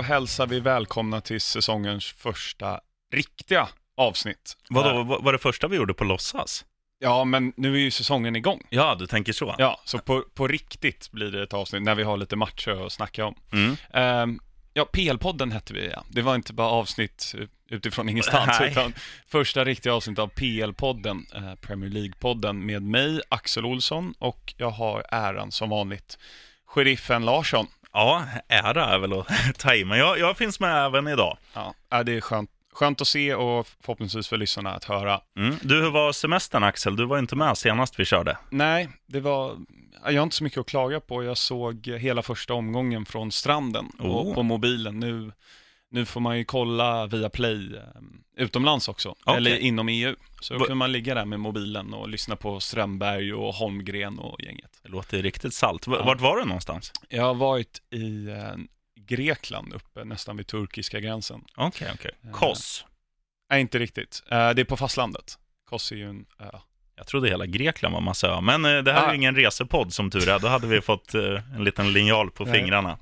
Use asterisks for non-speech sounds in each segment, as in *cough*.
då hälsar vi välkomna till säsongens första riktiga avsnitt. Vadå, Eh, var det första vi gjorde på låtsas? Ja, men nu är ju säsongen igång. Ja, du tänker så? Ja, så på, på riktigt blir det ett avsnitt när vi har lite matcher att snacka om. Mm. Ehm, ja, PL-podden hette vi ja. Det var inte bara avsnitt utifrån ingenstans, Nej. utan första riktiga avsnitt av PL-podden, eh, Premier League-podden, med mig, Axel Olsson, och jag har äran som vanligt, sheriffen Larsson. Ja, ära är väl att *laughs* ta i, men jag, jag finns med även idag. Ja, det är skönt, skönt att se och förhoppningsvis för lyssnarna att höra. Mm. Du, hur var semestern Axel? Du var inte med senast vi körde. Nej, det var, jag har inte så mycket att klaga på. Jag såg hela första omgången från stranden och Oh. på mobilen. Nu, nu får man ju kolla via Play eh, utomlands också, Okej. eller inom EU. Så då kan man ligga där med mobilen och lyssna på Strömberg och Holmgren och gänget. Det låter riktigt salt. V- Ja. Vart var du någonstans? Jag har varit i eh, Grekland uppe, nästan vid turkiska gränsen. Okej, okej. Ja. Kos. Nej, inte riktigt. Eh, det är på fastlandet. Kos är ju en ö. Jag trodde hela Grekland var massa ö. Men eh, det här är Ah. ju ingen resepodd som tur är. Då hade vi fått eh, en liten linjal på fingrarna.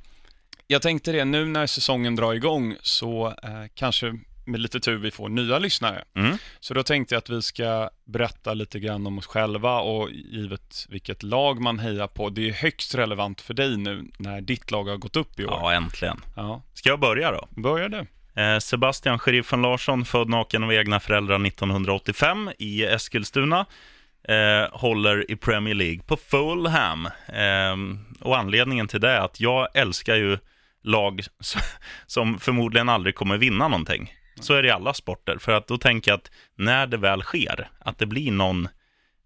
Jag tänkte det, nu när säsongen drar igång så eh, kanske med lite tur vi får nya lyssnare. Mm. Så då tänkte jag att vi ska berätta lite grann om oss själva och givet vilket lag man hejar på. Det är högst relevant för dig nu när ditt lag har gått upp i år. Ja, äntligen. Ja, Ska jag börja då? börjar du? Eh, Sebastian Sheriffen Larsson, född naken av egna föräldrar 1985 i Eskilstuna. Eh, håller i Premier League på Fulham. Eh, och anledningen till det är att jag älskar ju lag *laughs* som förmodligen aldrig kommer vinna någonting. Så är det i alla sporter. För att då tänker jag att när det väl sker, att det blir någon,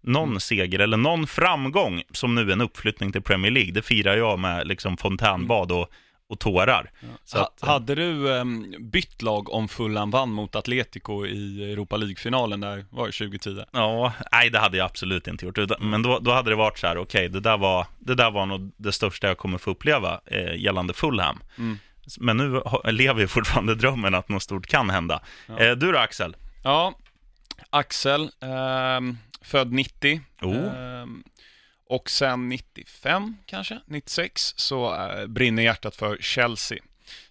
någon seger eller någon framgång, som nu en uppflyttning till Premier League, det firar jag med liksom fontänbad och, och tårar. Så Ha, att, hade du ehm, bytt lag om Fulham vann mot Atletico i Europa League-finalen där, var det 2010? Ja, nej det hade jag absolut inte gjort. Men då, då hade det varit så här, okej, det, där var, det där var nog det största jag kommer få uppleva eh, gällande Fulham. Mm. Men nu lever ju fortfarande drömmen att något stort kan hända. Ja. Eh, du då Axel? Ja, Axel, ehm, född 90. Oh. Och sen 95 kanske, 96, så eh, brinner hjärtat för Chelsea.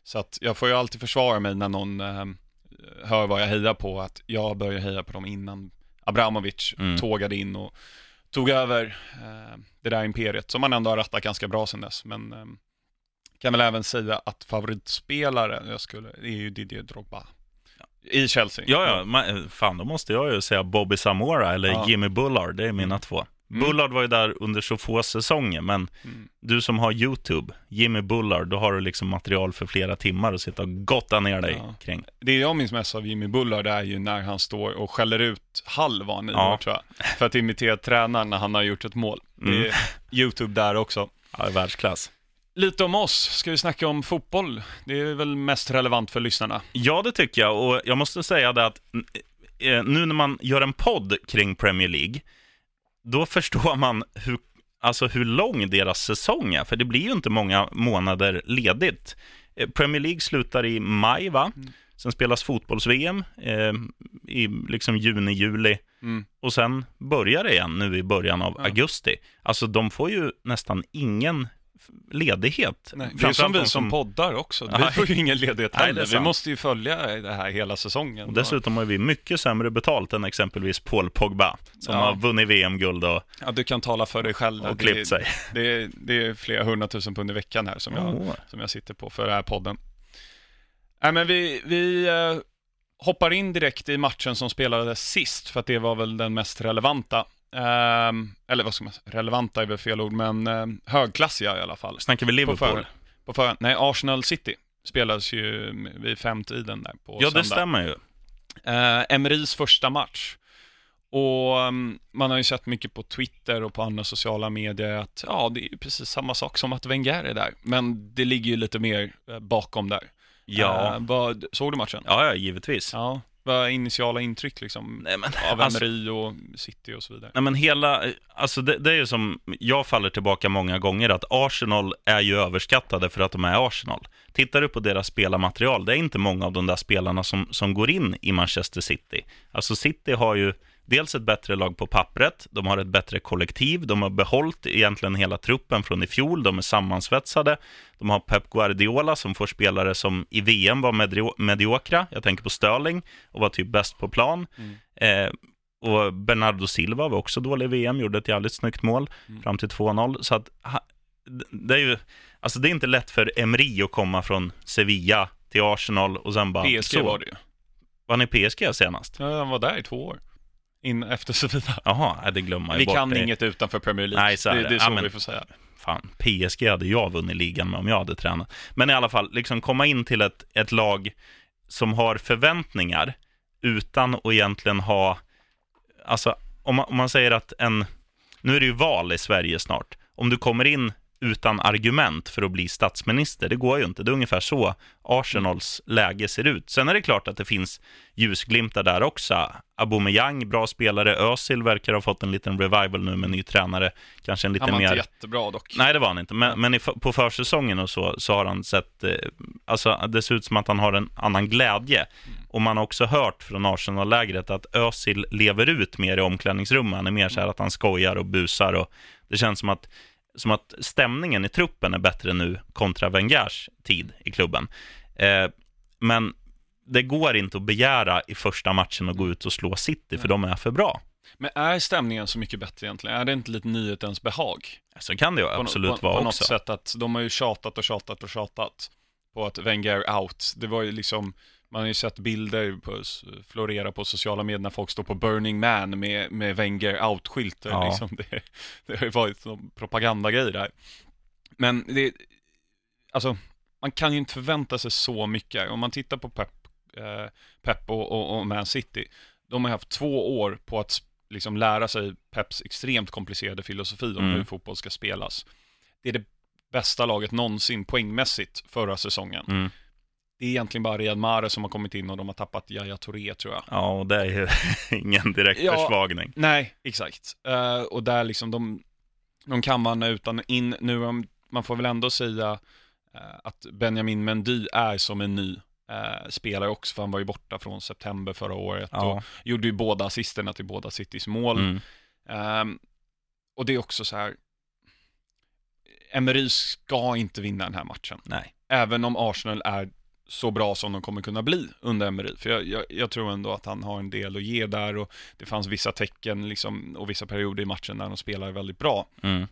Så att jag får ju alltid försvara mig när någon ehm, hör vad jag hejar på, att jag började heja på dem innan Abramovic Mm. tågade in och tog över eh, det där imperiet, som man ändå har rattat ganska bra sedan dess. Men ehm, kan väl även säga att favoritspelare, jag skulle, är ju Didier Drogba. I Chelsea. Ja, ja, eh, fan då måste jag ju säga Bobby Samora eller Ja. Jimmy Bullard, det är mina två. Mm. Bullard var ju där under så få säsonger, men Mm. du som har YouTube, Jimmy Bullard, då har du liksom material för flera timmar att sitta och gotta ner dig Ja. kring. Det jag minns mest av Jimmy Bullard är ju när han står och skäller ut Hall var Ja. år, tror jag. För att imitera tränaren när han har gjort ett mål. Det är Mm. *laughs* YouTube där också. Ja, världsklass. Lite om oss, ska vi snacka om fotboll? Det är väl mest relevant för lyssnarna. Ja, det tycker jag. Och jag måste säga det att eh, nu när man gör en podd kring Premier League, då förstår man hur, alltså hur lång deras säsong är. För det blir ju inte många månader ledigt. Eh, Premier League slutar i maj, va? Sen spelas fotbolls-VM eh, i liksom juni, juli. Mm. Och sen börjar det igen nu i början av Ja. augusti. Alltså de får ju nästan ingen ledighet. Nej, det är som vi som poddar också. Vi får ju ingen ledighet *laughs* Nej, heller. Vi måste ju följa det här hela säsongen. Och dessutom har vi mycket sämre betalt än exempelvis Paul Pogba, som Ja. har vunnit VM-guld och, Ja, du kan tala för dig själv. och klippt sig. Det är, det är flera hundratusen pund i veckan här som jag, Åh. som jag sitter på för den här podden. Nej, men vi, vi eh, hoppar in direkt i matchen som spelades sist, för att det var väl den mest relevanta. Ehm, eller vad ska man säga, relevanta är väl fel ord, men eh, högklassiga i alla fall. Snackar vi På Liverpool? På förhand. Nej, Arsenal City spelades ju vid femtiden där på Ja, det söndag. stämmer ju. Eh, Emerys första match. Och um, man har ju sett mycket på Twitter och på andra sociala medier att ja, det är ju precis samma sak som att Wenger är där. Men det ligger ju lite mer eh, bakom där. Ja, Eh, vad, såg du matchen? ja, ja givetvis. Ja. Vad är initiala intryck liksom? Nej, men, Av alltså, och City och så vidare. nej, men hela, alltså det, det är ju som, jag faller tillbaka många gånger, att Arsenal är ju överskattade för att de är Arsenal. Tittar du på deras spelarmaterial, det är inte många av de där spelarna som, som går in i Manchester City. Alltså City har ju dels ett bättre lag på pappret, de har ett bättre kollektiv, de har behållit egentligen hela truppen från i fjol, de är sammansvetsade, de har Pep Guardiola som får spelare som i VM var medio mediokra, jag tänker på Sterling, och var typ bäst på plan. Mm. Eh, och Bernardo Silva var också dålig i VM, gjorde ett jävligt snyggt mål mm. fram till 2-0. Så att det är ju, alltså det är inte lätt för Emery att komma från Sevilla till Arsenal och sen bara... PSG så. var det ju. Var ni PSG senast? Ja, han var där i två år. In, efter Sevilla. Jaha, det glömmer man ju Vi bort. kan det. inget utanför Premier League. Nej, så är det. Det är så ja, men, vi får säga. Fan, PSG hade jag vunnit ligan med om jag hade tränat. Men i alla fall, liksom komma in till ett, ett lag som har förväntningar utan att egentligen ha alltså om man, om man säger att en, nu är det ju val i Sverige snart, om du kommer in utan argument för att bli statsminister. Det går ju inte. Det är ungefär så Arsenals läge ser ut. Sen är det klart att det finns ljusglimtar där också. Aubameyang, bra spelare. Özil verkar ha fått en liten revival nu med ny tränare. Kanske en lite mer... Han var mer... inte jättebra dock. Nej, det var han inte. Men, men i, på försäsongen och så, så har han sett... Eh, alltså, det ser ut som att han har en annan glädje. Mm. Och man har också hört från Arsenal-lägret att Özil lever ut mer i omklädningsrummet. Han är mer så här att han skojar och busar och det känns som att som att stämningen i truppen är bättre nu kontra Wengers tid i klubben. Eh, men det går inte att begära i första matchen att gå ut och slå City, för de är för bra. Men är stämningen så mycket bättre egentligen? Är det inte lite nyhetens behag? Så kan det ju absolut på, på, vara också. På något sätt att de har ju tjatat och tjatat och tjatat på att Wenger out. Det var ju liksom, man har ju sett bilder på, florera på sociala medier när folk står på Burning Man med, med Wenger out-skyltar. Ja. Liksom *laughs* det, det har ju varit en propagandagrej där. Men det, alltså, man kan ju inte förvänta sig så mycket. Om man tittar på Pep, eh, Pep och, och, och, Man City, de har haft två år på att liksom lära sig Peps extremt komplicerade filosofi om mm. hur fotboll ska spelas. Det är det bästa laget någonsin poängmässigt förra säsongen. Mm det är egentligen bara Riyad Mahrez som har kommit in och de har tappat Yahya Touré tror jag. Ja, och det är ju *laughs* ingen direkt ja, försvagning. Nej, exakt. Uh, och där liksom de, de kan man utan in. Nu, man får väl ändå säga uh, att Benjamin Mendy är som en ny uh, spelare också, för han var ju borta från september förra året ja. och gjorde ju båda assisterna till båda Citys mål. Mm. Um, och det är också så här, Emery ska inte vinna den här matchen. Nej. Även om Arsenal är så bra som de kommer kunna bli under Emery. För jag, jag, jag, tror ändå att han har en del att ge där och det fanns vissa tecken liksom, och vissa perioder i matchen där de spelar väldigt bra. Mm.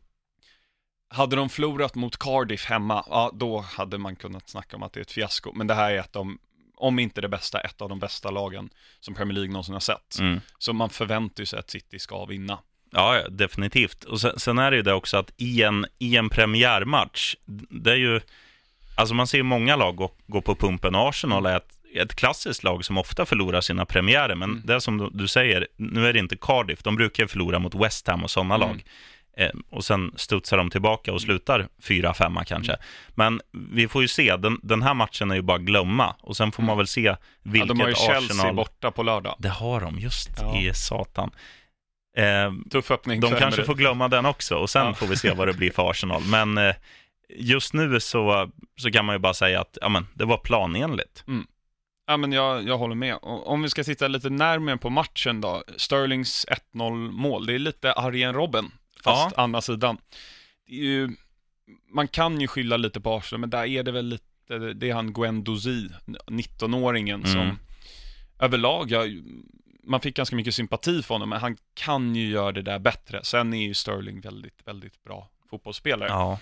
Hade de förlorat mot Cardiff hemma, ja då hade man kunnat snacka om att det är ett fiasko. Men det här är ett av, om inte det bästa, ett av de bästa lagen som Premier League någonsin har sett. Mm. Så man förväntar sig att City ska vinna. Ja, definitivt. Och sen, sen, är det ju det också att i en, i en premiärmatch, det är ju Alltså man ser många lag gå, gå på pumpen. Arsenal är ett, ett klassiskt lag som ofta förlorar sina premiärer, men mm. det är som du, säger, nu är det inte Cardiff, de brukar förlora mot West Ham och sådana mm. lag. Eh, och sen studsar de tillbaka och slutar 4-5 kanske. Mm. Men vi får ju se, den, den, här matchen är ju bara glömma. Och sen får man mm. väl se vilket Arsenal... Ja, de har ju Chelsea Arsenal... borta på lördag. Det har de, just ja. i satan. Eh, Tuff öppning. De kanske får glömma den också och sen ja. får vi se vad det blir för *laughs* Arsenal. Men eh, just nu så, så kan man ju bara säga att ja, men, det var planenligt. Mm. Ja, men jag, jag håller med. Om vi ska titta lite närmare på matchen då. Sterlings 1-0 mål, det är lite Arjen Robben, fast ja. andra sidan. Ju, man kan ju skylla lite på Arsenal, men där är det väl lite, det är han Gwen Dozy, 19-åringen, mm. som överlag, jag, man fick ganska mycket sympati för honom, men han kan ju göra det där bättre. Sen är ju Sterling väldigt, väldigt bra fotbollsspelare. Ja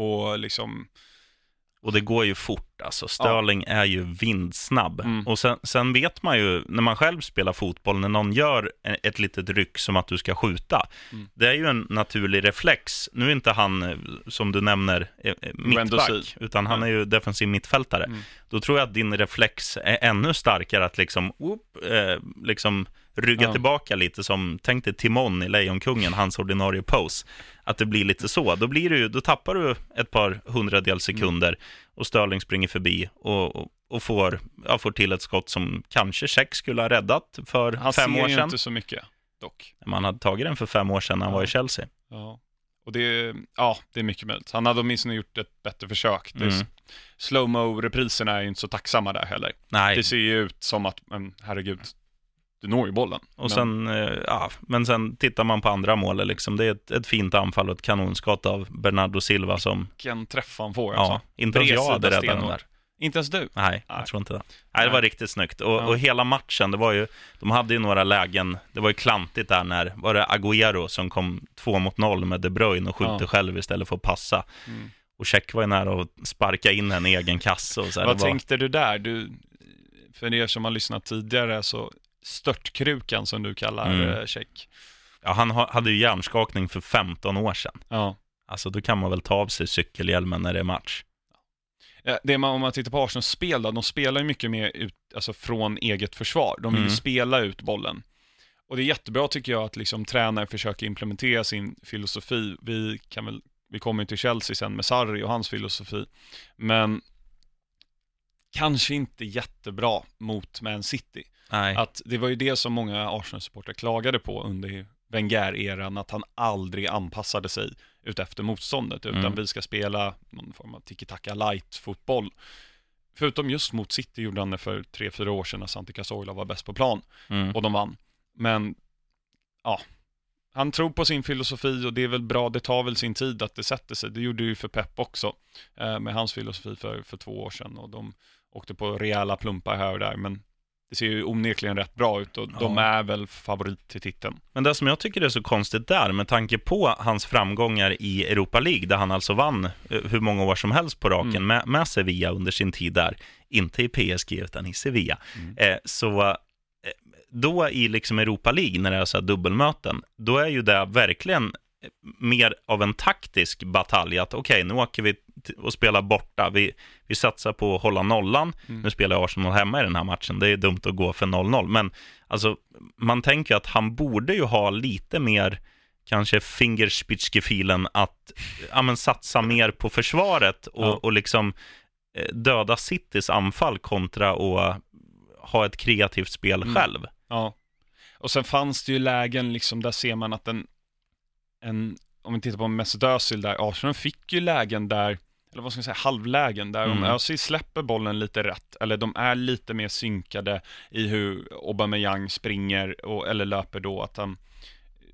och liksom och det går ju fort, alltså. Sterling ja. är ju vindsnabb. Mm. Och sen, sen, vet man ju, när man själv spelar fotboll, när någon gör ett litet ryck som att du ska skjuta, mm. det är ju en naturlig reflex. Nu är inte han, som du nämner, eh, eh, mittback, utan han är ju defensiv mittfältare. Mm. Då tror jag att din reflex är ännu starkare att liksom, whoop, eh, liksom rygga ja. tillbaka lite som, tänk dig Timon i Lejonkungen, hans ordinarie pose. Att det blir lite så. Då, blir du, då tappar du ett par hundradels sekunder mm. och Störling springer förbi och, och får, ja, får till ett skott som kanske Check skulle ha räddat för han fem år sedan. Han ser ju inte så mycket, dock. Man hade tagit den för fem år sedan när han ja. var i Chelsea. Ja. Och det, ja, det är mycket möjligt. Han hade åtminstone gjort ett bättre försök. Mm. Slowmo-repriserna är ju inte så tacksamma där heller. Nej. Det ser ju ut som att, men herregud, du når ju bollen. Och Men- sen, eh, ja, men sen tittar man på andra målet, liksom. det är ett, ett fint anfall och ett kanonskott av Bernardo Silva som, vilken träff han får ja, alltså. inte ens jag hade räddat den där. Inte ens du? Nej, Nej. jag tror inte det. Nej, det var Nej. riktigt snyggt. Och, Ja. och hela matchen, det var ju, de hade ju några lägen, det var ju klantigt där när, var det Agüero som kom två mot noll med De Bruyne och skjuter Ja. själv istället för att passa. Mm. Och Check var ju nära att sparka in en egen kasse och så här, Vad var, tänkte du där? Du, för er som har lyssnat tidigare så störtkrukan som du kallar Mm. mm. check. ja, Han ha- hade ju hjärnskakning för 15 år sedan. Ja. Alltså då kan man väl ta av sig cykelhjälmen när det är match. Ja, Det man, om man tittar på Arsenals spel då, de spelar ju mycket mer ut, alltså från eget försvar. De vill Mm. spela ut bollen. Och det är jättebra tycker jag att liksom tränare försöker implementera sin filosofi. Vi, kan väl, vi kommer ju till Chelsea sen med Sarri och hans filosofi. Men kanske inte jättebra mot Man City. Nej. Att det var ju det som många Arsenal-supportrar klagade på under Wenger-eran, att han aldrig anpassade sig utefter motståndet, utan Mm. vi ska spela någon form av tiki-taka light-fotboll. Förutom just mot City gjorde han det för tre, fyra år sedan när Santi Cazorla var bäst på plan Mm. och de vann. Men, ja, han tror på sin filosofi och det är väl bra, det tar väl sin tid att det sätter sig. Det gjorde ju för Pep också, eh, med hans filosofi för, för två år sedan och de åkte på rejäla plumpar här och där, men det ser ju onekligen rätt bra ut och de Ja. är väl favorit till titeln. Men det som jag tycker är så konstigt där, med tanke på hans framgångar i Europa League, där han alltså vann eh, hur många år som helst på raken Mm. med, med Sevilla under sin tid där, inte i PSG utan i Sevilla, Mm. eh, så eh, då i liksom Europa League, när det är så här dubbelmöten, då är ju det verkligen mer av en taktisk batalj, att okej, nu åker vi och spelar borta, vi, vi satsar på att hålla nollan, Mm. nu spelar Arsenal hemma i den här matchen, det är dumt att gå för 0-0, men alltså, man tänker att han borde ju ha lite mer kanske fingerspitzgefühlen att ja, men satsa mer på försvaret och, Ja. och liksom eh, döda Citys anfall kontra att ha ett kreativt spel Mm. själv. Ja. Och sen fanns det ju lägen, liksom, där ser man att en, en om vi tittar på Mesut Özil där, Arsenal fick ju lägen där, eller vad ska man säga, halvlägen, där om Mm. Özil släpper bollen lite rätt, eller de är lite mer synkade i hur Aubameyang springer, och, eller löper då, att han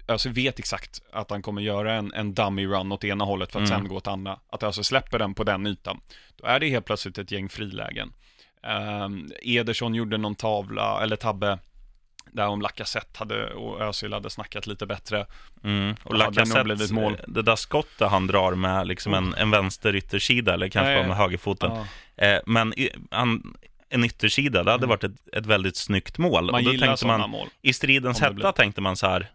Özil vet exakt att han kommer göra en, en dummy run åt ena hållet för att Mm. sen gå åt andra. Att Özil släpper den på den ytan. Då är det helt plötsligt ett gäng frilägen. Um, Ederson gjorde någon tavla, eller tabbe, där om Lacazette hade, och Özil hade snackat lite bättre. Mm. Och Lacazette, mål. eh, det där skottet han drar med liksom en, en vänster yttersida, eller kanske Nej. bara med högerfoten. Ja, Eh, men i, han, en yttersida, det hade Mm. varit ett, ett väldigt snyggt mål. man och då gillar tänkte man, mål. i stridens hetta blir. tänkte man så här,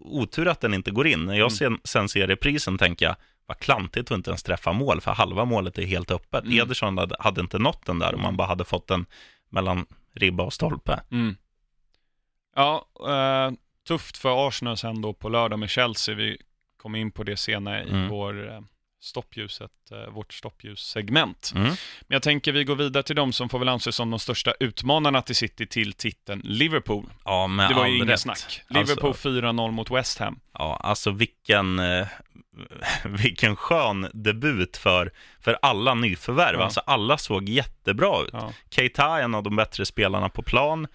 otur att den inte går in. När jag Mm. sen, sen ser reprisen tänker jag, vad klantigt att inte ens träffa mål, för halva målet är helt öppet. Mm. Ederson hade, hade inte nått den där om man bara hade fått den mellan ribba och stolpe. Mm. Ja, eh, tufft för Arsenal sen då på lördag med Chelsea. Vi kommer in på det senare i Mm. vår eh, stoppljuset, eh, vårt stoppljus-segment. Mm. Men jag tänker vi går vidare till de som får väl anses som de största utmanarna till City till titeln Liverpool. Ja, med Det var ju inget snack. Alltså- Liverpool 4-0 mot West Ham. Ja, alltså vilken, eh, *laughs* vilken skön debut för, för alla nyförvärv. Ja. Alltså alla såg jättebra ut. Ja. Keita är en av de bättre spelarna på plan.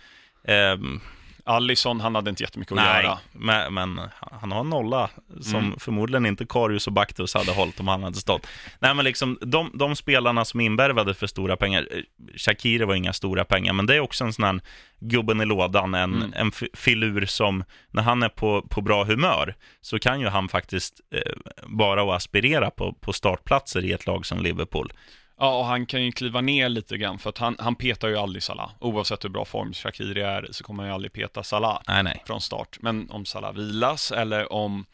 Ehm, Allison, han hade inte jättemycket att nej, göra. men, men han har en nolla som Mm. förmodligen inte Karius och Baktus hade hållit om han hade stått. Nej, men liksom de, de spelarna som är invärvade för stora pengar, eh, Shakiri var inga stora pengar, men det är också en sån här gubben i lådan, en, Mm. en fi- filur som, när han är på, på bra humör, så kan ju han faktiskt eh, bara att aspirera på, på startplatser i ett lag som Liverpool. Ja, och han kan ju kliva ner lite grann, för att han, han petar ju aldrig Salah. Oavsett hur bra form Shakiri är i så kommer han ju aldrig peta Salah Nej, nej. från start. Men om Salah vilas eller om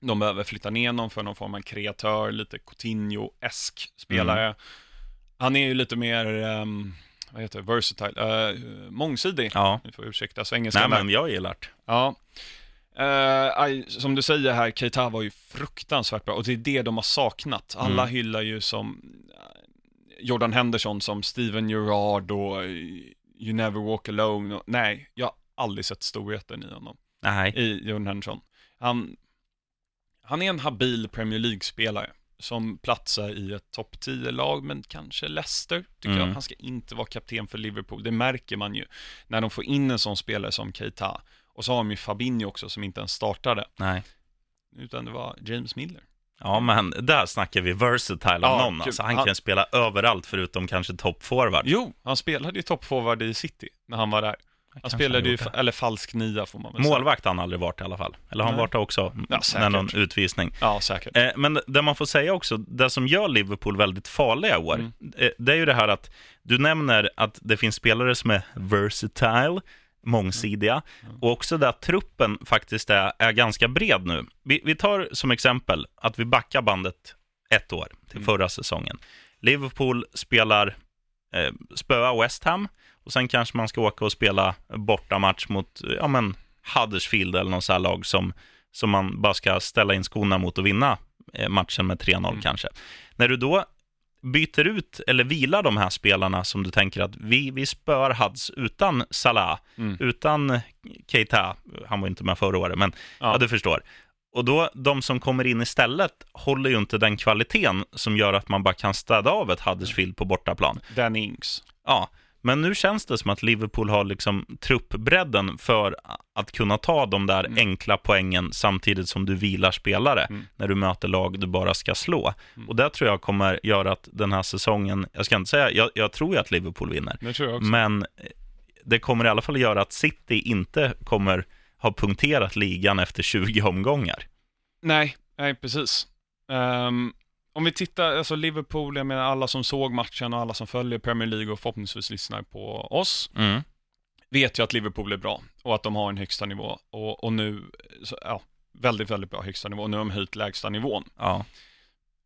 de behöver flytta ner någon för någon form av kreatör, lite Coutinho-esk spelare. Mm. Han är ju lite mer, um, vad heter det, versatile, uh, mångsidig. Ja, Ni får ursäkta svengelskan nej men jag gillar det. Ja. Aj, som du säger här, Keita var ju fruktansvärt bra och det är det de har saknat. Alla Mm. hyllar ju som Jordan Henderson som Steven Gerrard och eh, You Never Walk Alone. Och, nej, jag har aldrig sett storheten i honom, Nej. i Jordan Henderson. Han, han är en habil Premier League-spelare. som platsar i ett topp 10-lag, men kanske Leicester, tycker Mm. jag. Han ska inte vara kapten för Liverpool. Det märker man ju när de får in en sån spelare som Keita. Och så har de ju Fabinho också, som inte ens startade, Nej. utan det var James Miller. Ja, men där snackar vi versatile Ja, någon. kul. Alltså, han Han- kan spela överallt förutom kanske toppforward. Jo, han spelade ju toppforward i City när han var där. Han spelade ju, eller falsk nia får man väl säga. Målvakt har han aldrig varit i alla fall. Eller har han varit också? Ja, när någon utvisning. Ja, säkert. Eh, men det man får säga också, det som gör Liverpool väldigt farliga i år, Mm. eh, det är ju det här att du nämner att det finns spelare som är versatile, mångsidiga, och också att truppen faktiskt är, är ganska bred nu. Vi, vi tar som exempel att vi backar bandet ett år till Mm. förra säsongen. Liverpool spelar eh, spöa West Ham och sen kanske man ska åka och spela bortamatch mot ja, men Huddersfield eller någon sån här lag som, som man bara ska ställa in skorna mot och vinna eh, matchen med 3-0 Mm. kanske. När du då byter ut eller vilar de här spelarna som du tänker att vi, vi spöar Huds utan Salah, Mm. utan Keita, han var inte med förra året, men ja. Ja. du förstår. Och då, de som kommer in istället håller ju inte den kvaliteten som gör att man bara kan städa av ett Huddersfield på bortaplan. Dan Ings. Ja, men nu känns det som att Liverpool har liksom truppbredden för att kunna ta de där Mm. enkla poängen samtidigt som du vilar spelare Mm. när du möter lag du bara ska slå. Mm. Och det tror jag kommer göra att den här säsongen, jag ska inte säga, jag, jag tror ju att Liverpool vinner, Det men eh, det kommer i alla fall göra att City inte kommer ha punkterat ligan efter 20 omgångar. Nej, nej precis. Ehm, om vi tittar, alltså Liverpool, jag menar alla som såg matchen och alla som följer Premier League och förhoppningsvis lyssnar på oss, Mm. vet ju att Liverpool är bra och att de har en högsta nivå. Och, och nu, så, ja, väldigt, väldigt bra högsta nivå. Och nu har de höjt lägsta nivån. Ja.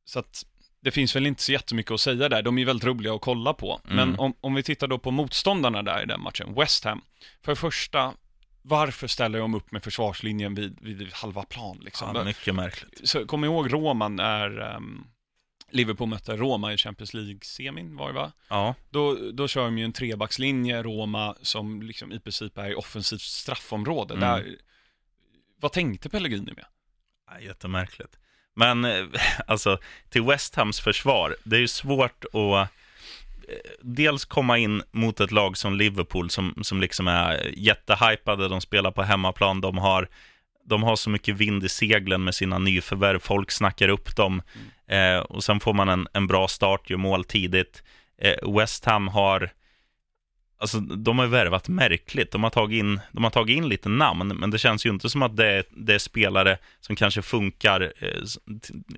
Så att det finns väl inte så jättemycket att säga där. De är väldigt roliga att kolla på. Mm. Men om, om vi tittar då på motståndarna där i den matchen, West Ham. För det första, varför ställer de upp med försvarslinjen vid, vid halva plan liksom? ja, mycket märkligt. så, kom ihåg Roma när ehm, Liverpool mötte Roma i Champions League-semin, var det va? Ja, Då, då kör de ju en trebackslinje, Roma, som liksom i princip är i offensivt straffområde. Mm. Där, vad tänkte Pellegrini med? Ja, jättemärkligt. Men eh, *laughs* alltså, till West Hams försvar, det är ju svårt att eh, dels komma in mot ett lag som Liverpool som, som liksom är jättehypade, de spelar på hemmaplan, de har, de har så mycket vind i seglen med sina nyförvärv, folk snackar upp dem eh, och sen får man en, en bra start, gör mål tidigt. Eh, West Ham har Alltså, de har värvat märkligt. De har, tagit in, de har tagit in lite namn, men det känns ju inte som att det är, det är spelare som kanske funkar eh,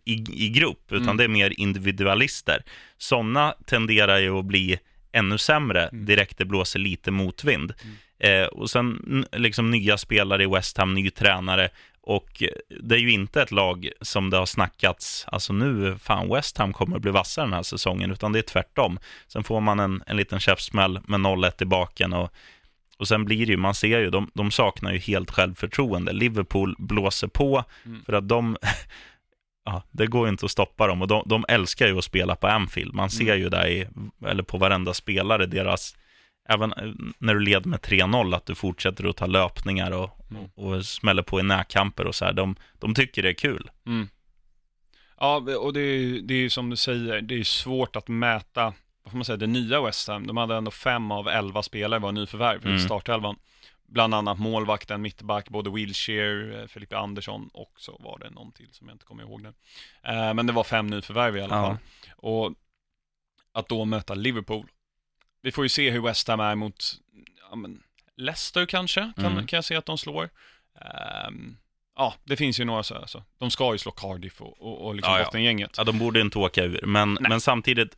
i, i grupp, utan Mm. det är mer individualister. Sådana tenderar ju att bli ännu sämre Mm. direkt det blåser lite motvind. Eh, och sen liksom nya spelare i West Ham, ny tränare. Och det är ju inte ett lag som det har snackats, alltså nu, fan West Ham kommer att bli vassare den här säsongen, utan det är tvärtom. Sen får man en, en liten käftsmäll med 0-1 i baken och, och sen blir det ju, man ser ju, de, de saknar ju helt självförtroende. Liverpool blåser på Mm. för att de, *laughs* ja, det går ju inte att stoppa dem och de, de älskar ju att spela på Anfield. Man ser Mm. ju där i, eller på varenda spelare, deras, även eh, när du leder med 3-0, att du fortsätter att ta löpningar och, Mm. och, smäller på i närkamper och så här. De, de tycker det är kul. Mm. Ja, och det är det är ju som du säger, det är svårt att mäta, vad får man säga, det nya West Ham. De hade ändå fem av elva spelare var nyförvärv i Mm. startelvan. Bland annat målvakten, mittback, både Wilshere, eh, Felipe Andersson och så var det någon till som jag inte kommer ihåg nu. Eh, men det var fem nyförvärv i alla Ja. fall. Och att då möta Liverpool. Vi får ju se hur West Ham är mot, ja men, Leicester kanske, kan, Mm. kan jag se att de slår. Ehm, ja, det finns ju några så alltså. De ska ju slå Cardiff och, och, och liksom Ja, ja. bottengänget. Ja, de borde inte åka ur, men, Nej. men samtidigt,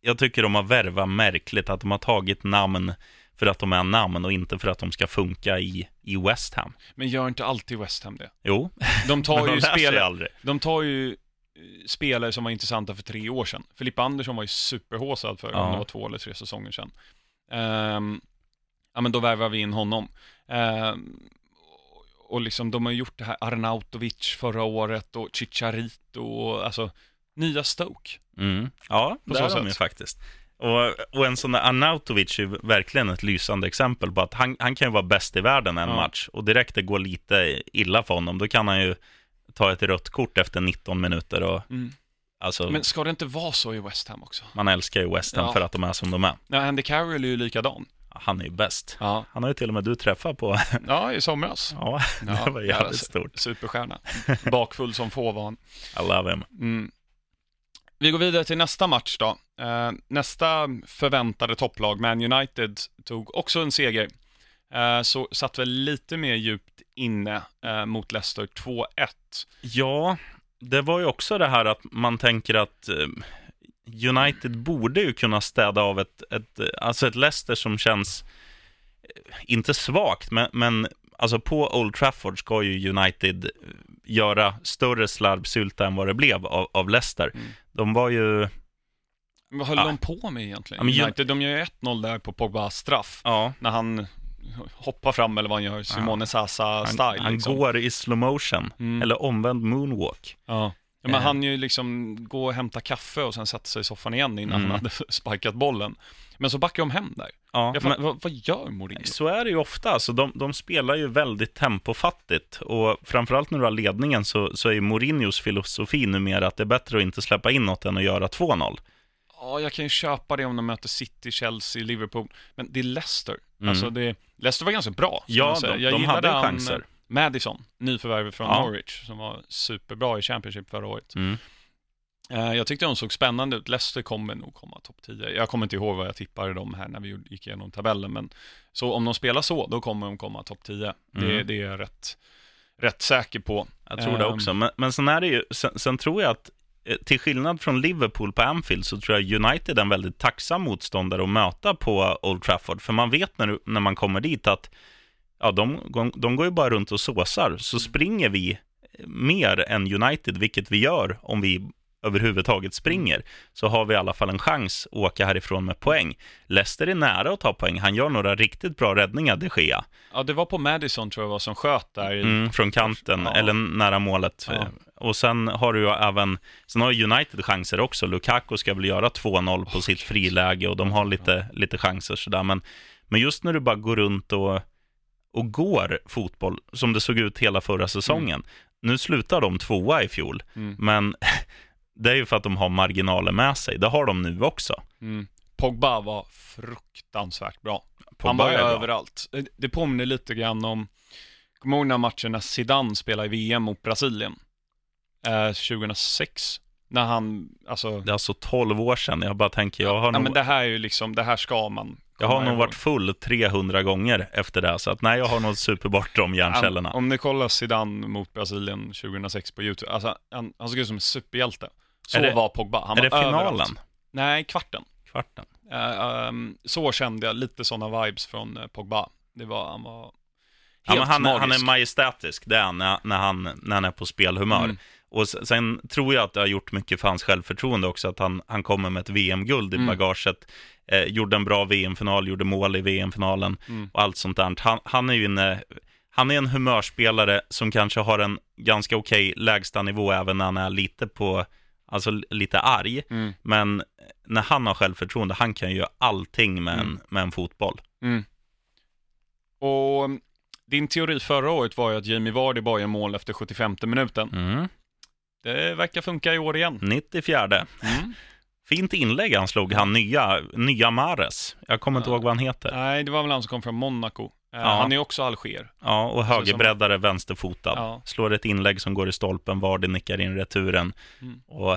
jag tycker de har värvat märkligt, att de har tagit namn för att de är namn och inte för att de ska funka i, i West Ham. Men gör inte alltid West Ham det. Jo, De tar *laughs* de ju spelare, de tar ju spelare som var intressanta för tre år sedan. Filippa Andersson var ju superhåsad för, Ja. om det var två eller tre säsonger sedan. Ehm, ja men då värvar vi in honom. Ehm, och- liksom de har gjort det här Arnautovic förra året och Chicharito och alltså nya Stoke. Mm. Ja, På det så är de sätt. ju faktiskt. Och, och en sån där Arnautovic är verkligen ett lysande exempel på att han, han kan ju vara bäst i världen en Ja. match och direkt det går lite illa för honom, då kan han ju ta ett rött kort efter 19 minuter och Alltså, Men ska det inte vara så i West Ham också? man älskar ju West Ham Ja. för att de är som de är. Ja, Andy Carroll är ju likadan. Han är ju bäst. Ja, Han har ju till och med du träffat på. *laughs* ja i somras. Ja, det var jävligt alltså, stort. Superstjärna. *laughs* Bakfull som få var han. I love him. Mm. Vi går vidare till nästa match då. Eh, nästa förväntade topplag, Man United, tog också en seger. Eh, så satt väl lite mer djupt inne eh, mot Leicester 2-1. Ja, det var ju också det här att man tänker att eh, United borde ju kunna städa av ett, ett, alltså ett Leicester som känns, inte svagt, men, men alltså på Old Trafford ska ju United göra större slarvsylta än vad det blev av, av Leicester. Mm. De var ju, Vad höll Ja. de på med egentligen? Ja, men United, de gör ju 1-0 där på Pogbas straff. ja, När han hoppar fram eller vad han gör, Simone Sasa-style. han, han liksom. går i slow motion, Mm. eller omvänd moonwalk. Ja. Ja, men Eh. han ju liksom gå och hämta kaffe och sen sätta sig i soffan igen innan Mm. han hade *laughs* sparkat bollen. Men så backar de hem där. Ja, Jag men- vad, vad gör Mourinho? Så är det ju ofta. Alltså, de, de spelar ju väldigt tempofattigt. Och framförallt när du har ledningen så, så är ju Mourinhos filosofi numera att det är bättre att inte släppa in något än att göra 2-0. Ja, jag kan ju köpa det om de möter City, Chelsea, Liverpool. Men det är Leicester. Mm. Alltså det, Leicester var ganska bra. Ja, de- jag de hade han, chanser. Madison, nyförvärvet från Ja. Norwich, som var superbra i Championship förra året. Mm. Eh, jag tyckte de såg spännande ut. Leicester kommer nog komma topp 10. Jag kommer inte ihåg vad jag tippade dem här när vi gick igenom tabellen, men så om de spelar så, då kommer de komma topp 10. Det, Mm. det är jag rätt, rätt säker på. Jag tror det Ehm, också. Men, men sen är det ju, sen, sen tror jag att till skillnad från Liverpool på Anfield så tror jag United är en väldigt tacksam motståndare att möta på Old Trafford. För man vet när, du- när man kommer dit att ja, de, de, de går ju bara runt och såsar. Så springer vi mer än United, vilket vi gör om vi överhuvudtaget springer, så har vi i alla fall en chans att åka härifrån med poäng. Leicester är nära att ta poäng. Han gör några riktigt bra räddningar, de Gea. Ja, det var på Madison tror jag var som sköt där. Mm, från kanten, Ja. eller nära målet. Ja. Och sen har du även, sen har United chanser också. Lukaku ska väl göra 2-0 på sitt friläge och de har lite, lite chanser sådär. Men, men just när du bara går runt och, och går fotboll, som det såg ut hela förra säsongen. Nu slutar de tvåa i fjol, Mm. men det är ju för att de har marginaler med sig. Det har de nu också. Mm. Pogba var fruktansvärt bra. Pogba han var överallt. Det- påminner lite grann om, kommer ihåg den här matchen när Zidane spelade i VM mot Brasilien? Eh, 2006. När han, alltså, Det är alltså 12 år sedan. Jag bara tänker, jag har ja, nog... men det här är ju liksom, det här ska man Jag har nog varit full 300 gånger efter det, så att nej, jag har nog supert de hjärncellerna. Om ni kollar Zidane mot Brasilien 2006 på YouTube, alltså han, han såg ut som en superhjälte. Så det- var Pogba. Han är var det finalen? överallt. Nej, kvarten. Kvarten? Eh, ehm, så kände jag lite sådana vibes från eh, Pogba. Det var, han var helt Ja, han, han är magisk. majestätisk, det är han när, när han när han är på spelhumör. Mm. Och sen, tror jag att det har gjort mycket för hans självförtroende också, att han, han kommer med ett VM-guld i Mm. bagaget. Eh, gjorde en bra VM-final, gjorde mål i VM-finalen Mm. och allt sånt där. Han, han är ju inne, han är en humörspelare som kanske har en ganska okej lägsta nivå även när han är lite på, alltså lite arg. Mm. Men när han har självförtroende, han kan ju göra allting med, en, Mm. med en fotboll. Mm. Och mm, din teori förra året var ju att Jamie Vardy bara gör mål efter 75 minuten. Mm. Det verkar funka i år igen. 94. Mm. *laughs* Fint inlägg han slog, han nya, nya Mares. Jag kommer inte Ja. ihåg vad han heter. Nej, det var väl han som kom från Monaco. Eh, Ja. Han är också alger. Ja, och högerbreddare, vänsterfotad. Ja. Slår ett inlägg som går i stolpen, Vardy nickar in returen. Mm. Och,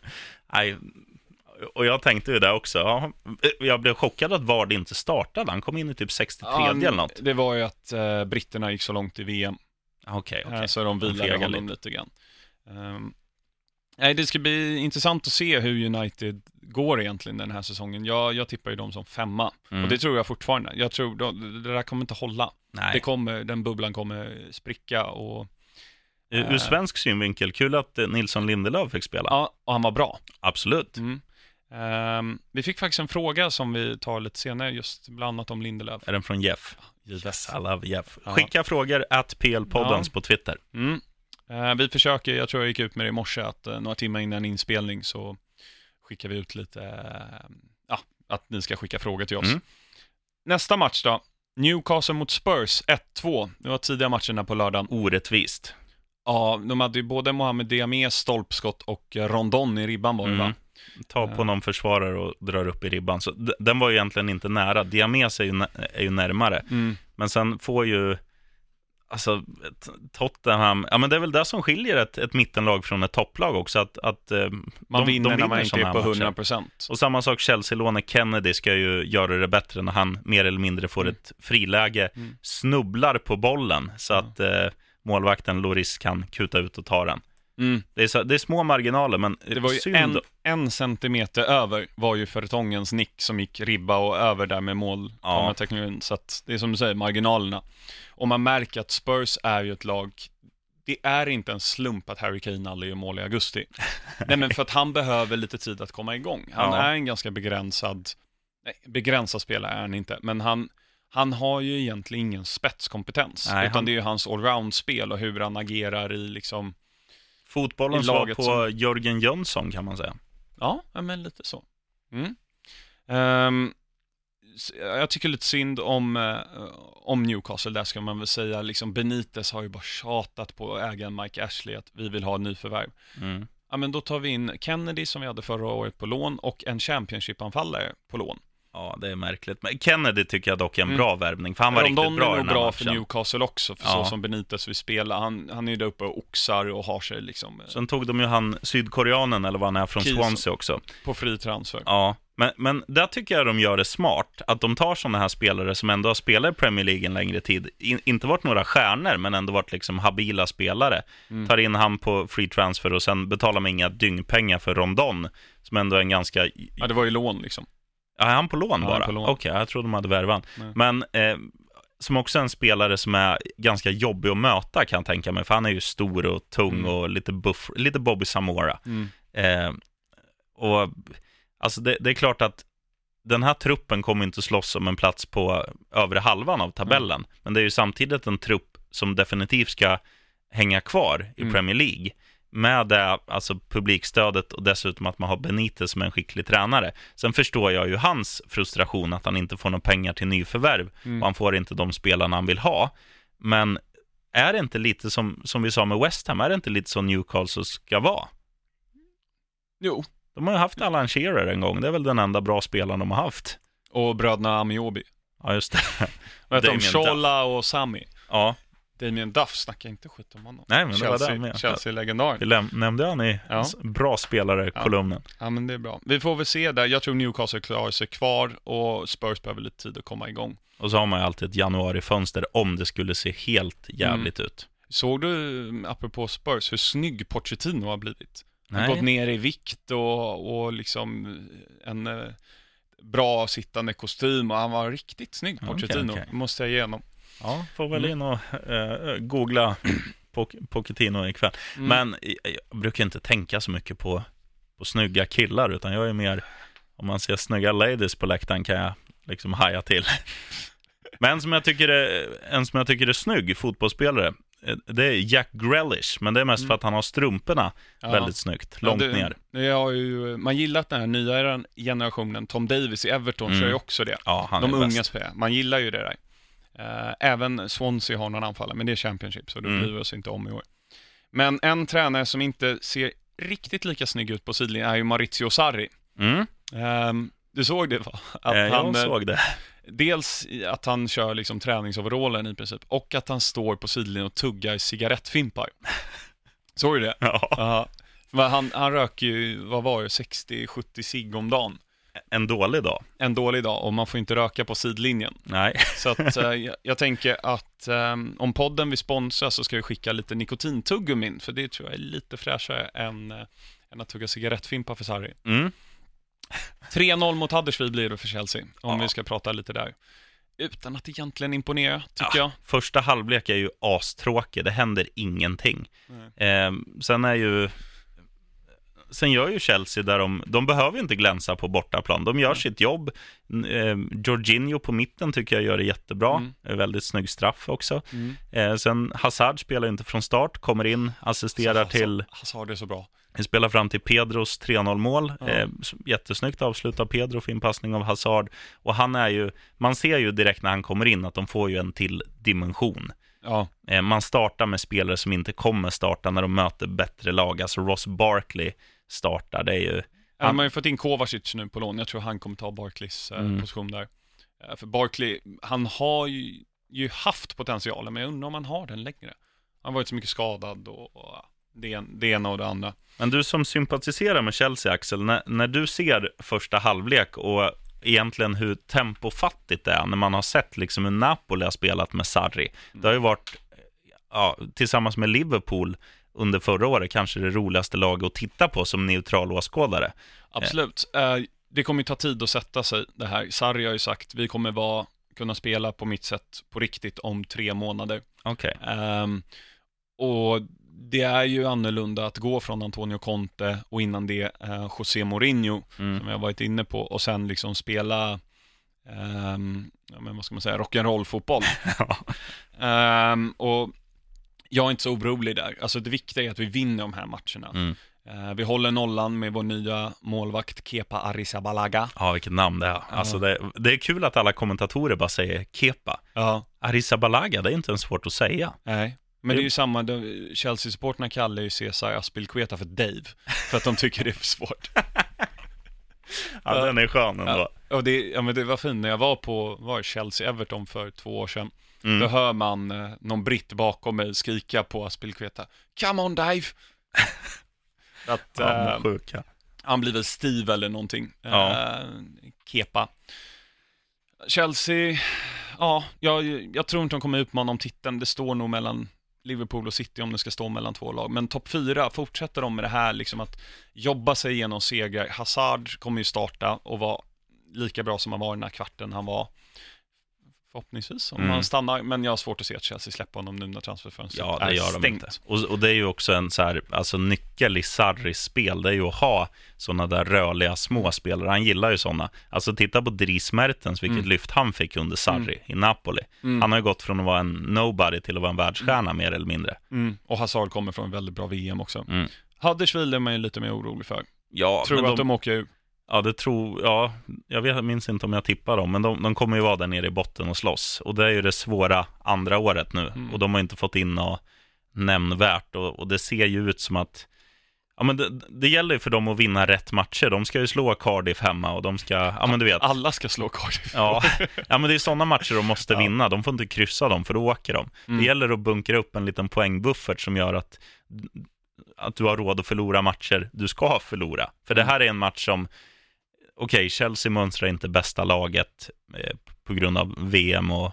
*laughs* nej, och jag tänkte ju det också. Ja, jag blev chockad att Vardy inte startade. Han kom in i typ 63 eller något. Det var ju att eh, britterna gick så långt i VM. Okej, Eh, okej. Så de De vilade honom lite grann. Ehm, nej, det ska bli intressant att se hur United går egentligen den här säsongen. Jag, jag tippar ju dem som femma. Mm. Och det tror jag fortfarande. Jag tror de, det där kommer inte hålla. Nej. Det kommer, den bubblan kommer spricka och, Ur, ur svensk synvinkel, kul att eh, Nilsson Lindelöf fick spela. ja, och han var bra. Absolut. Mm. Ehm, vi fick faktiskt en fråga som vi tar lite senare, just bland annat om Lindelöf. Är den från Jeff? Givet. I love Jeff. Ja. Skicka frågor at PL-poddens Ja. på Twitter. Mm. Eh, vi försöker, jag tror jag gick ut med det i morse, att eh, några timmar innan inspelning så skickar vi ut lite, eh, ja, att ni ska skicka frågor till oss. Mm. Nästa match då, Newcastle mot Spurs 1-2. Det var tidiga matchen där på lördagen. Orättvist. Ja, de hade ju både Mohamed Diamés stolpskott och Rondon i ribban var det Mm. va? Ta på någon försvarare och drar upp i ribban. Så den var ju egentligen inte nära. Diames är ju, är ju närmare. Mm. Men sen får ju, alltså Tottenham, ja men det är väl det som skiljer ett, ett mittenlag från ett topplag också. Att, att eh, Man de, vinner de när man inte är på matcher. 100 procent. Och samma sak Chelsea-låne Kennedy ska ju göra det bättre när han mer eller mindre får Mm. ett friläge, Mm. snubblar på bollen så att eh, målvakten Loris kan kuta ut och ta den. Mm. Det är, så, det är små marginaler, men Det var ju synd. en, en centimeter över var ju Fertongens nick som gick ribba och över där med mål. Ja. Så att det är som du säger, marginalerna. Och man märker att Spurs är ju ett lag, det är inte en slump att Harry Kane aldrig gör mål i augusti. *laughs* Nej men för att han behöver lite tid att komma igång. Han Ja. är en ganska begränsad, nej, begränsad spelare är han inte, men han, han har ju egentligen ingen spetskompetens. Nej, utan han- det är ju hans allround-spel och hur han agerar i liksom, Fotbollen i laget på som- Jörgen Jönsson kan man säga. Ja, men lite så. Mm. S- jag tycker lite synd om, eh, om Newcastle, där ska man väl säga. Liksom Benitez har ju bara tjatat på ägaren Mike Ashley att vi vill ha nyförvärv. Mm. Ja, men då tar vi in Kennedy som vi hade förra året på lån och en Championship-anfallare på lån. Ja, det är märkligt. Men Kennedy tycker jag dock är en Mm. bra värvning, för han var Rondon riktigt bra är nog bra för Newcastle också, för Ja. så som Benitez vill spela. Han, han är ju där uppe och oxar och har sig liksom eh, Sen tog de ju han sydkoreanen, eller vad han är, från Kies. Swansea också. på fri transfer. Ja, men, men där tycker jag de gör det smart, att de tar sådana här spelare som ändå har spelat i Premier League en längre tid, In, inte varit några stjärnor, men ändå varit liksom habila spelare. Mm. Tar in han på free transfer och sen betalar man inga dyngpengar för Rondon, som ändå är en ganska... Ja, det var ju lån liksom. Ja, är han på lån bara? Okej, jag trodde de hade värvat Nej. Men eh, som också är en spelare som är ganska jobbig att möta kan jag tänka mig, för han är ju stor och tung Mm. och lite buff, lite Bobby Samora. Mm. Eh, och alltså det, det är klart att den här truppen kommer inte slåss om en plats på övre halvan av tabellen, men det är ju samtidigt en trupp som definitivt ska hänga kvar i Mm. Premier League med det, alltså publikstödet och dessutom att man har Benitez som en skicklig tränare. Sen förstår jag ju hans frustration att han inte får några pengar till nyförvärv Mm. och han får inte de spelarna han vill ha. Men är det inte lite som, som vi sa med West Ham, är det inte lite så Newcastle ska vara? Jo, De har ju haft Alan Shearer en gång, det är väl den enda bra spelaren de har haft. och bröderna Amiobi. Ja, just det. Vad heter de? Shola och Sami. Ja, Damien Duff, snackar inte skit om honom. nej men det var Chelsea, det med. Chelsea-legendar. Vi läm- nämnde han i Ja. bra spelare-kolumnen. Ja, men det är bra. Vi får väl se där. Jag tror Newcastle klarar sig kvar och Spurs behöver lite tid att komma igång. Och så har man ju alltid ett januarifönster om det skulle se helt jävligt Mm. ut. Såg du, apropå Spurs, hur snygg Pochettino har blivit? Han har gått ner i vikt och, och liksom en eh, bra sittande kostym och han var riktigt snygg, Pochettino, okej. måste jag ge honom. Ja, får väl Mm. in och eh, googla Poc- Pochettino ikväll. Mm. Men jag, jag brukar inte tänka så mycket på, på snygga killar, utan jag är mer, om man ser snygga ladies på läktaren kan jag liksom haja till. *laughs* Men en som jag tycker är, en som jag tycker är snygg fotbollsspelare, eh, det är Jack Grealish, men det är mest Mm. för att han har strumporna Ja. väldigt snyggt, Ja, långt det, ner. Det har ju, man gillat den här nya generationen, Tom Davis i Everton Mm. kör ju också det. Ja, han De är unga spelarna, man gillar ju det där. Eh, även Swansea har någon anfallare, men det är Championship, så det Mm. bryr vi oss inte om i år. Men en tränare som inte ser riktigt lika snygg ut på sidlinjen är ju Maurizio Sarri. Mm, Ehm, du såg det va? Att eh, jag han, eh, såg det. Dels att han kör liksom träningsoverallen i princip, och att han står på sidlinjen och tuggar cigarettfimpar. Såg du det? Ja. Men Han, han röker ju, vad var det, 60-70 cigg om dagen. En dålig dag. En dålig dag och man får inte röka på sidlinjen. Nej. Så att, *laughs* eh, jag, jag tänker att eh, om podden vi sponsrar så ska vi skicka lite nikotintuggummin, för det tror jag är lite fräschare än, eh, än att tugga cigarettfimpar för Sarri. Mm. 3-0 mot Huddersfield blir det för Chelsea, om Ja. vi ska prata lite där. Utan att egentligen imponera, tycker jag. Första halvlek är ju astråkig, det händer ingenting. Nej. Eh, sen är ju... Sen gör ju Chelsea där de, de behöver inte glänsa på bortaplan. De gör Nej. sitt jobb. Eh, Jorginho på mitten tycker jag gör det jättebra. Mm. Eh, Väldigt snygg straff också. Mm. Eh, sen Hazard spelar inte från start, kommer in, assisterar till... Hazard är så bra. Spelar fram till Pedros 3-0 mål. Ja. Eh, jättesnyggt avslutat Pedro, fin passning av Hazard. Och han är ju, man ser ju direkt när han kommer in att de får ju en till dimension. Ja, Eh, man startar med spelare som inte kommer starta när de möter bättre lag. Alltså Ross Barkley startar, det är ju... Han Han- har ju fått in Kovacic nu på lån. Jag tror han kommer ta Barclays eh, Mm. position där. Eh, för Barkley, han har ju, ju haft potentialen, men jag undrar om han har den längre. Han har varit så mycket skadad och, och det, det ena och det andra. Men du som sympatiserar med Chelsea, Axel, när, när du ser första halvlek och egentligen hur tempofattigt det är när man har sett liksom hur Napoli har spelat med Sarri. Det har ju varit, ja, tillsammans med Liverpool under förra året, kanske det roligaste laget att titta på som neutral åskådare. Absolut. Eh, det kommer ju ta tid att sätta sig det här. Sarri har ju sagt, vi kommer vara, kunna spela på mitt sätt på riktigt om tre månader. Okej. Ehm, och det är ju annorlunda att gå från Antonio Conte och innan det eh, José Mourinho, Mm. som jag varit inne på, och sen liksom spela, ehm, ja, men vad ska man säga, rock'n'roll-fotboll. *laughs* Och jag är inte så orolig där. Alltså det viktiga är att vi vinner de här matcherna. Mm. Eh, vi håller nollan med vår nya målvakt Kepa Arrizabalaga. Ja, vilket namn det är. Alltså det, det är kul att alla kommentatorer bara säger Kepa. Ja. Arrizabalaga, det är inte ens svårt att säga. Nej. Men det är ju samma, Chelsea-supporterna kallar ju Cesar Aspilkueta för Dave, för att de tycker det är för svårt. *laughs* Ja, den är skön ändå. Ja, och det, ja, men det var fint när jag var på var Chelsea-Everton för två år sedan. Mm. Då hör man eh, någon britt bakom mig skrika på Aspilkueta. Come on Dave! *laughs* att, eh, sjuka. han blir väl Steve eller någonting. Ja. Eh, Kepa. Chelsea, ja, jag, jag tror inte de kommer utmana om titeln. Det står nog mellan Liverpool och City om det ska stå mellan två lag. Men topp fyra, fortsätter de med det här liksom att jobba sig igenom segrar. Hazard kommer ju starta och vara lika bra som han var i den här kvarten han var. Förhoppningsvis, om Mm. han stannar. Men jag har svårt att se att Chelsea släpper honom nu när transferfönstret Ja, det är gör de stängt. inte. Och, och det är ju också en så här, alltså nyckel i Sarris spel, det är ju att ha sådana där rörliga små spelare. Han gillar ju sådana. Alltså titta på Dries Mertens, vilket Mm. lyft han fick under Sarri i Napoli. Mm. Han har ju gått från att vara en nobody till att vara en världsstjärna mer eller mindre. Mm. Och Hazard kommer från en väldigt bra VM också. Mm. Huddersfield är man ju lite mer orolig för. Ja, Tror att de åker ur. Ja, det tror, ja, jag vet, minns inte om jag tippar dem, men de, de kommer ju vara där nere i botten och slåss. Och det är ju det svåra andra året nu. Mm. Och de har inte fått in något nämnvärt. Och, och det ser ju ut som att, ja men det, det gäller ju för dem att vinna rätt matcher. De ska ju slå Cardiff hemma och de ska, ja men du vet. Alla ska slå Cardiff. Ja, ja, men det är sådana matcher de måste Ja. vinna. De får inte kryssa dem, för då åker de. Mm. Det gäller att bunkra upp en liten poängbuffert som gör att, att du har råd att förlora matcher du ska förlora. För det Mm. här är en match som, okej, Chelsea mönstrar inte bästa laget eh, på grund av VM och,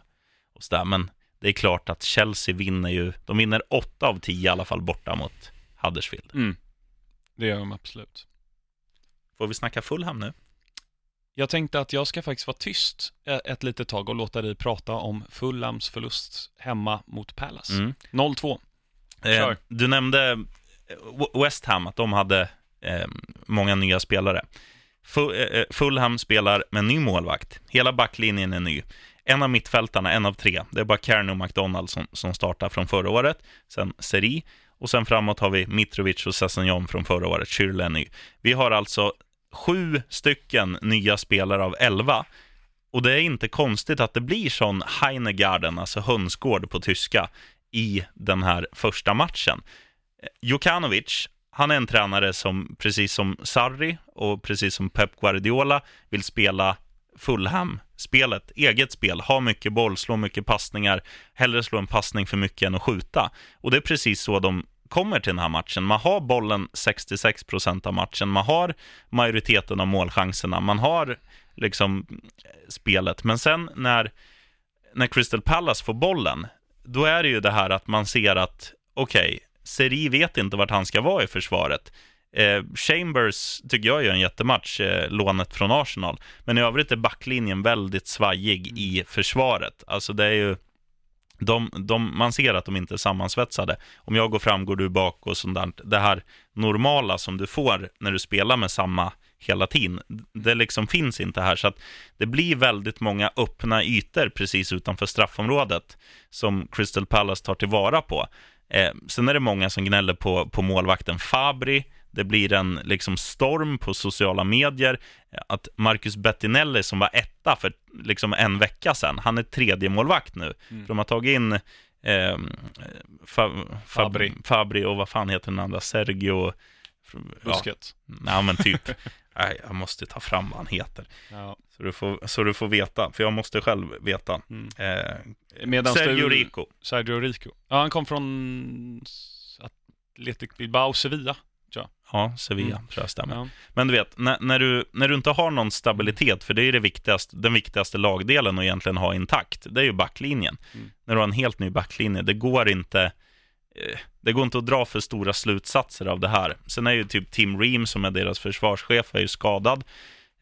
och sådär, men det är klart att Chelsea vinner ju, de vinner 8 av 10 i alla fall borta mot Huddersfield. Mm. Det gör de absolut. Får vi snacka Fulham nu? Jag tänkte att jag ska faktiskt vara tyst e- ett litet tag och låta dig prata om Fulhams förlust hemma mot Palace. Mm. 0-2. Eh, du nämnde eh, West Ham, att de hade eh, många nya spelare. Eh, eh, Fulham spelar med ny målvakt. Hela backlinjen är ny. En av mittfältarna, en av tre, det är bara Kearney och McDonald som, som startar från förra året. Sen Seri och sen framåt har vi Mitrovic och Sessignon från förra året. Schürrle är ny. Vi har alltså sju stycken nya spelare av elva. Och det är inte konstigt att det blir sån Heinegarden, alltså hönsgård på tyska, i den här första matchen. Eh, Jokanovic, han är en tränare som, precis som Sarri och precis som Pep Guardiola, vill spela Fulham-spelet, eget spel, ha mycket boll, slå mycket passningar, hellre slå en passning för mycket än att skjuta. Och det är precis så de kommer till den här matchen. Man har bollen 66% av matchen, man har majoriteten av målchanserna, man har liksom spelet. Men sen när, när Crystal Palace får bollen, då är det ju det här att man ser att, okej, okay, Seri vet inte vart han ska vara i försvaret. Eh, Chambers tycker jag gör en jättematch, eh, lånet från Arsenal. Men i övrigt är backlinjen väldigt svajig i försvaret. Alltså det är ju, de, de, man ser att de inte är sammansvetsade. Om jag går fram, går du bak och sånt där. Det här normala som du får när du spelar med samma hela tiden. Det liksom finns inte här, så att det blir väldigt många öppna ytor precis utanför straffområdet som Crystal Palace tar tillvara på. Eh, sen är det många som gnäller på, på målvakten Fabri. Det blir en liksom storm på sociala medier. Att Marcus Bettinelli som var etta för liksom en vecka sedan, han är tredje målvakt nu. Mm. För de har tagit in eh, Fa, Fabri. Fabri och vad fan heter den andra? Sergio... Ja, Busket. nej, men typ. *laughs* Nej, jag måste ta fram vad han heter. Ja. Så du får, så du får veta, för jag måste själv veta. Mm. Eh, Medans Sergio du- Rico. Sergio Rico. Ja, han kom från Athletic Bilbao, Sevilla. Ja, Sevilla Mm. tror jag stämmer. Ja. Men du vet, när, när, du, när du inte har någon stabilitet, för det är det viktigaste, den viktigaste lagdelen att egentligen ha intakt, det är ju backlinjen. Mm. När du har en helt ny backlinje, det går inte eh, det går inte att dra för stora slutsatser av det här. Sen är ju typ Tim Ream, som är deras försvarschef, är ju skadad.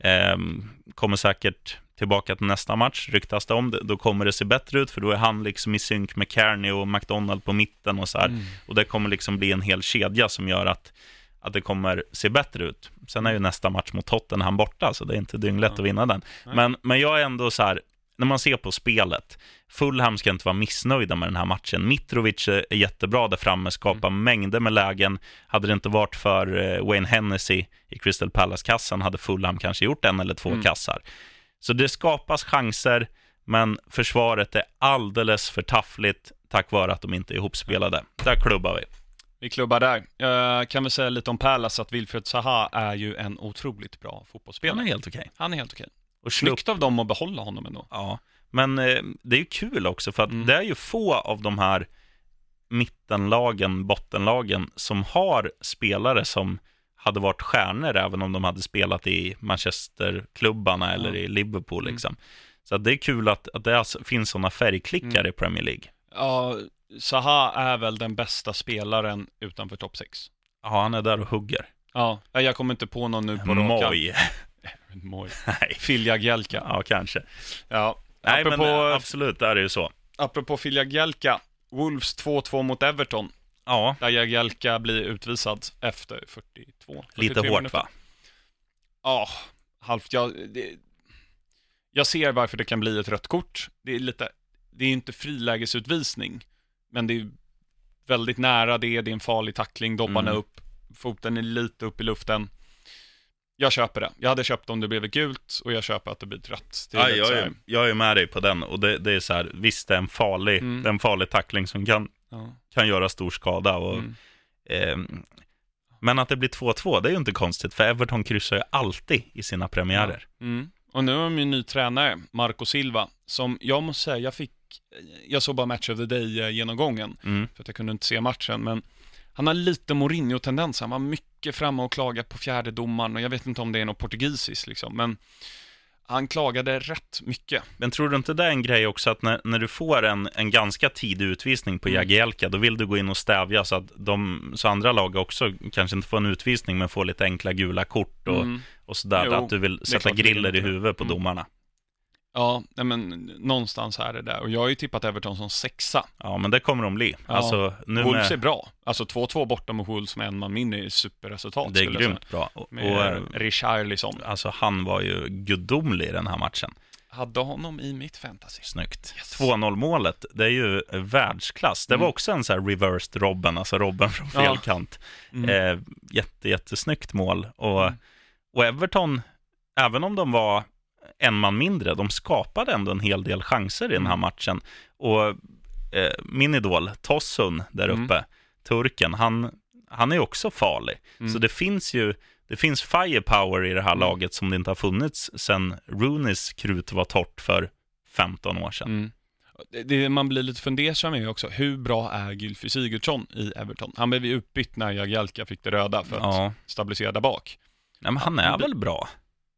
Ehm, kommer säkert tillbaka till nästa match, ryktas det om. det. Då kommer det se bättre ut, för då är han liksom i synk med Kearney och McDonald på mitten och så här. Mm. Och det kommer liksom bli en hel kedja som gör att, att det kommer se bättre ut. Sen är ju nästa match mot Tottenham borta, så det är inte dynglätt Ja. att vinna den. Men, men jag är ändå så här, när man ser på spelet, Fulham ska inte vara missnöjda med den här matchen. Mitrovic är är jättebra där framme, skapar Mm. mängder med lägen. Hade det inte varit för eh, Wayne Hennessy i Crystal Palace-kassan hade Fulham kanske gjort en eller två Mm. kassar. Så det skapas chanser, men försvaret är alldeles för taffligt tack vare att de inte är ihopspelade. Där klubbar vi. Vi klubbar där. Jag kan väl säga lite om Palace, att Wilfred Zaha är ju en otroligt bra Han fotbollsspelare. är helt okej. Han är helt okej. Och upp Snyggt av dem att behålla honom ändå. Ja, men eh, det är ju kul också för att Mm. det är ju få av de här mittenlagen, bottenlagen som har spelare som hade varit stjärnor även om de hade spelat i Manchesterklubbarna eller i Liverpool Mm. liksom. Så det är kul att, att det alltså finns sådana färgklickare Mm. i Premier League. Ja, Zaha är väl den bästa spelaren utanför topp 6. Ja, han är där och hugger. Ja, jag kommer inte på någon nu på rakan. Moj. *laughs* Nej. Filja Gielka. Ja, kanske. Ja. Nej, apropå, men eh, absolut, där är det ju så. apropå Filja Gielka, Wolves 2-2 mot Everton, Ja, där Jagielka blir utvisad efter 42. lite 43 hårt minuter. va? Ja, halvt. Jag, det, jag ser varför det kan bli ett rött kort. Det är lite, det är inte frilägesutvisning, men det är väldigt nära det, det är en farlig tackling, dobbarna Mm. upp, foten är lite upp i luften. Jag köper det. Jag hade köpt om det blev gult och jag köper att det blir rött. Det är lite jag, är, jag är med dig på den och det, det är så här, visst det är en farlig, Mm. det är en farlig tackling som kan, ja. kan göra stor skada. Och, Mm. ehm, men att det blir 2-2, det är ju inte konstigt, för Everton kryssar ju alltid i sina premiärer. Mm. Och nu har de ju ny tränare, Marco Silva, som jag måste säga, jag fick, jag såg bara Match of the Day-genomgången, Mm. för att jag kunde inte se matchen, men han har lite Mourinho-tendens, han var mycket framme och klagade på fjärde domaren och jag vet inte om det är något portugisiskt liksom, men han klagade rätt mycket. Men tror du inte det är en grej också att när, när du får en, en ganska tidig utvisning på Mm. Jagielka, då vill du gå in och stävja så att de, så andra lag också kanske inte får en utvisning, men får lite enkla gula kort och, Mm. och sådär, Jo, att du vill sätta griller i det. huvudet på Mm. domarna. Ja, nej men någonstans är det där, och jag har ju tippat Everton som sexa. Ja, men det kommer de bli. Ja. Alltså, nu Wolves är med, bra, alltså 2-2 borta mot Wolves med en man mindre är superresultat. det är grymt bra. Och, säga. och, Med Richarlison. alltså, han var ju gudomlig i den här matchen. Hade honom i mitt fantasy. Snyggt. Yes. 2-0 målet, det är ju världsklass. Det var Mm. också en så här reversed Robben, alltså Robben från fel Ja. kant. Mm. Eh, jätte, jättesnyggt mål. Och, Mm. och Everton, även om de var en man mindre, de skapade ändå en hel del chanser i den här Mm. matchen. Och eh, min idol, Tossun där Mm. uppe, turken, han, han är också farlig. Mm. Så det finns ju det finns firepower i det här Mm. laget som det inte har funnits sedan Rooneys krut var torrt för 15 år sedan. Mm. Det, man blir lite fundersam är också, hur bra är Gylfi Sigurdsson i Everton? Han blev ju utbytt när Jagielka fick det röda för att Ja, stabilisera där bak. Nej, men han är väl bra.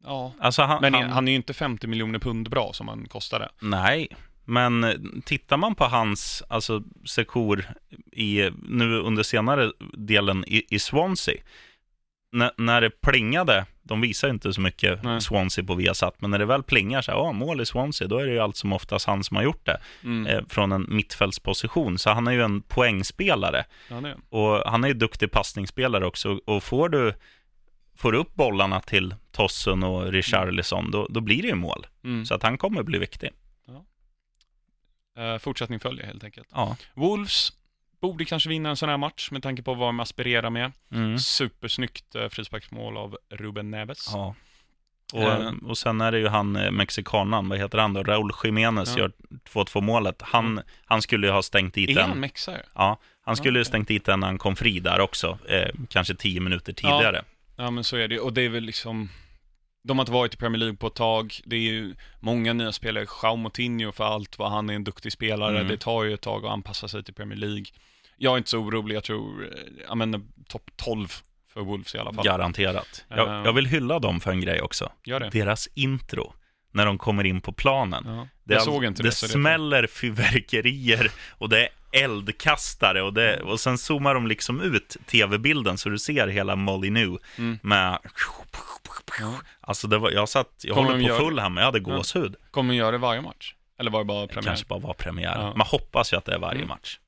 Ja, Alltså han, men han, han är ju inte 50 miljoner pund bra som han kostade. Nej, men eh, tittar man på hans alltså, sekor i, nu under senare delen i, i Swansea, när, när det plingade, de visar inte så mycket Nej. Swansea på Viasat, men när det väl plingar så här, ja, mål i Swansea, då är det ju allt som oftast han som har gjort det, Mm. eh, från en mittfältsposition. Så han är ju en poängspelare. Ja. Och han är ju duktig passningsspelare också. Och får du, får upp bollarna till Tossun och Richarlison, då, då blir det ju mål. Mm. Så att han kommer bli viktig. Eh, fortsättning följer helt enkelt. Ja. Wolves, borde kanske vinna en sån här match med tanke på vad de aspirerar med. Mm. Supersnyggt eh, frisparksmål av Ruben Neves. Ja. Och, Eh. och sen är det ju han eh, mexikanen, vad heter han då? Raúl Jiménez Ja. gör 2-2 målet. Han, han skulle ju ha stängt dit Är den. han mexare? Ja, han skulle ju Okej. stängt dit den när han kom fri där också. Eh, kanske 10 minuter tidigare. Ja, men så är det Och det är väl liksom... De har inte varit i Premier League på ett tag. Det är ju många nya spelare. Jao Moutinho för allt vad han är en duktig spelare. Mm. Det tar ju ett tag att anpassa sig till Premier League. Jag är inte så orolig. Jag tror, eh, jag menar, topp 12 för Wolves i alla fall. Garanterat. Eh. Jag, jag vill hylla dem för en grej också. Gör det. Deras intro, när de kommer in på planen. Ja. Det, jag såg inte det det. smäller fyrverkerier och det är eldkastare och, det, och sen zoomar de liksom ut tv-bilden så du ser hela Molyneux Mm. med... Ja. Alltså det var, jag satt, jag Kommer håller på full här men jag hade gåshud. Kommer de göra det varje match? Eller var det bara Det premiär? kanske bara var premiär. Ja. Man hoppas ju att det är varje Mm. match.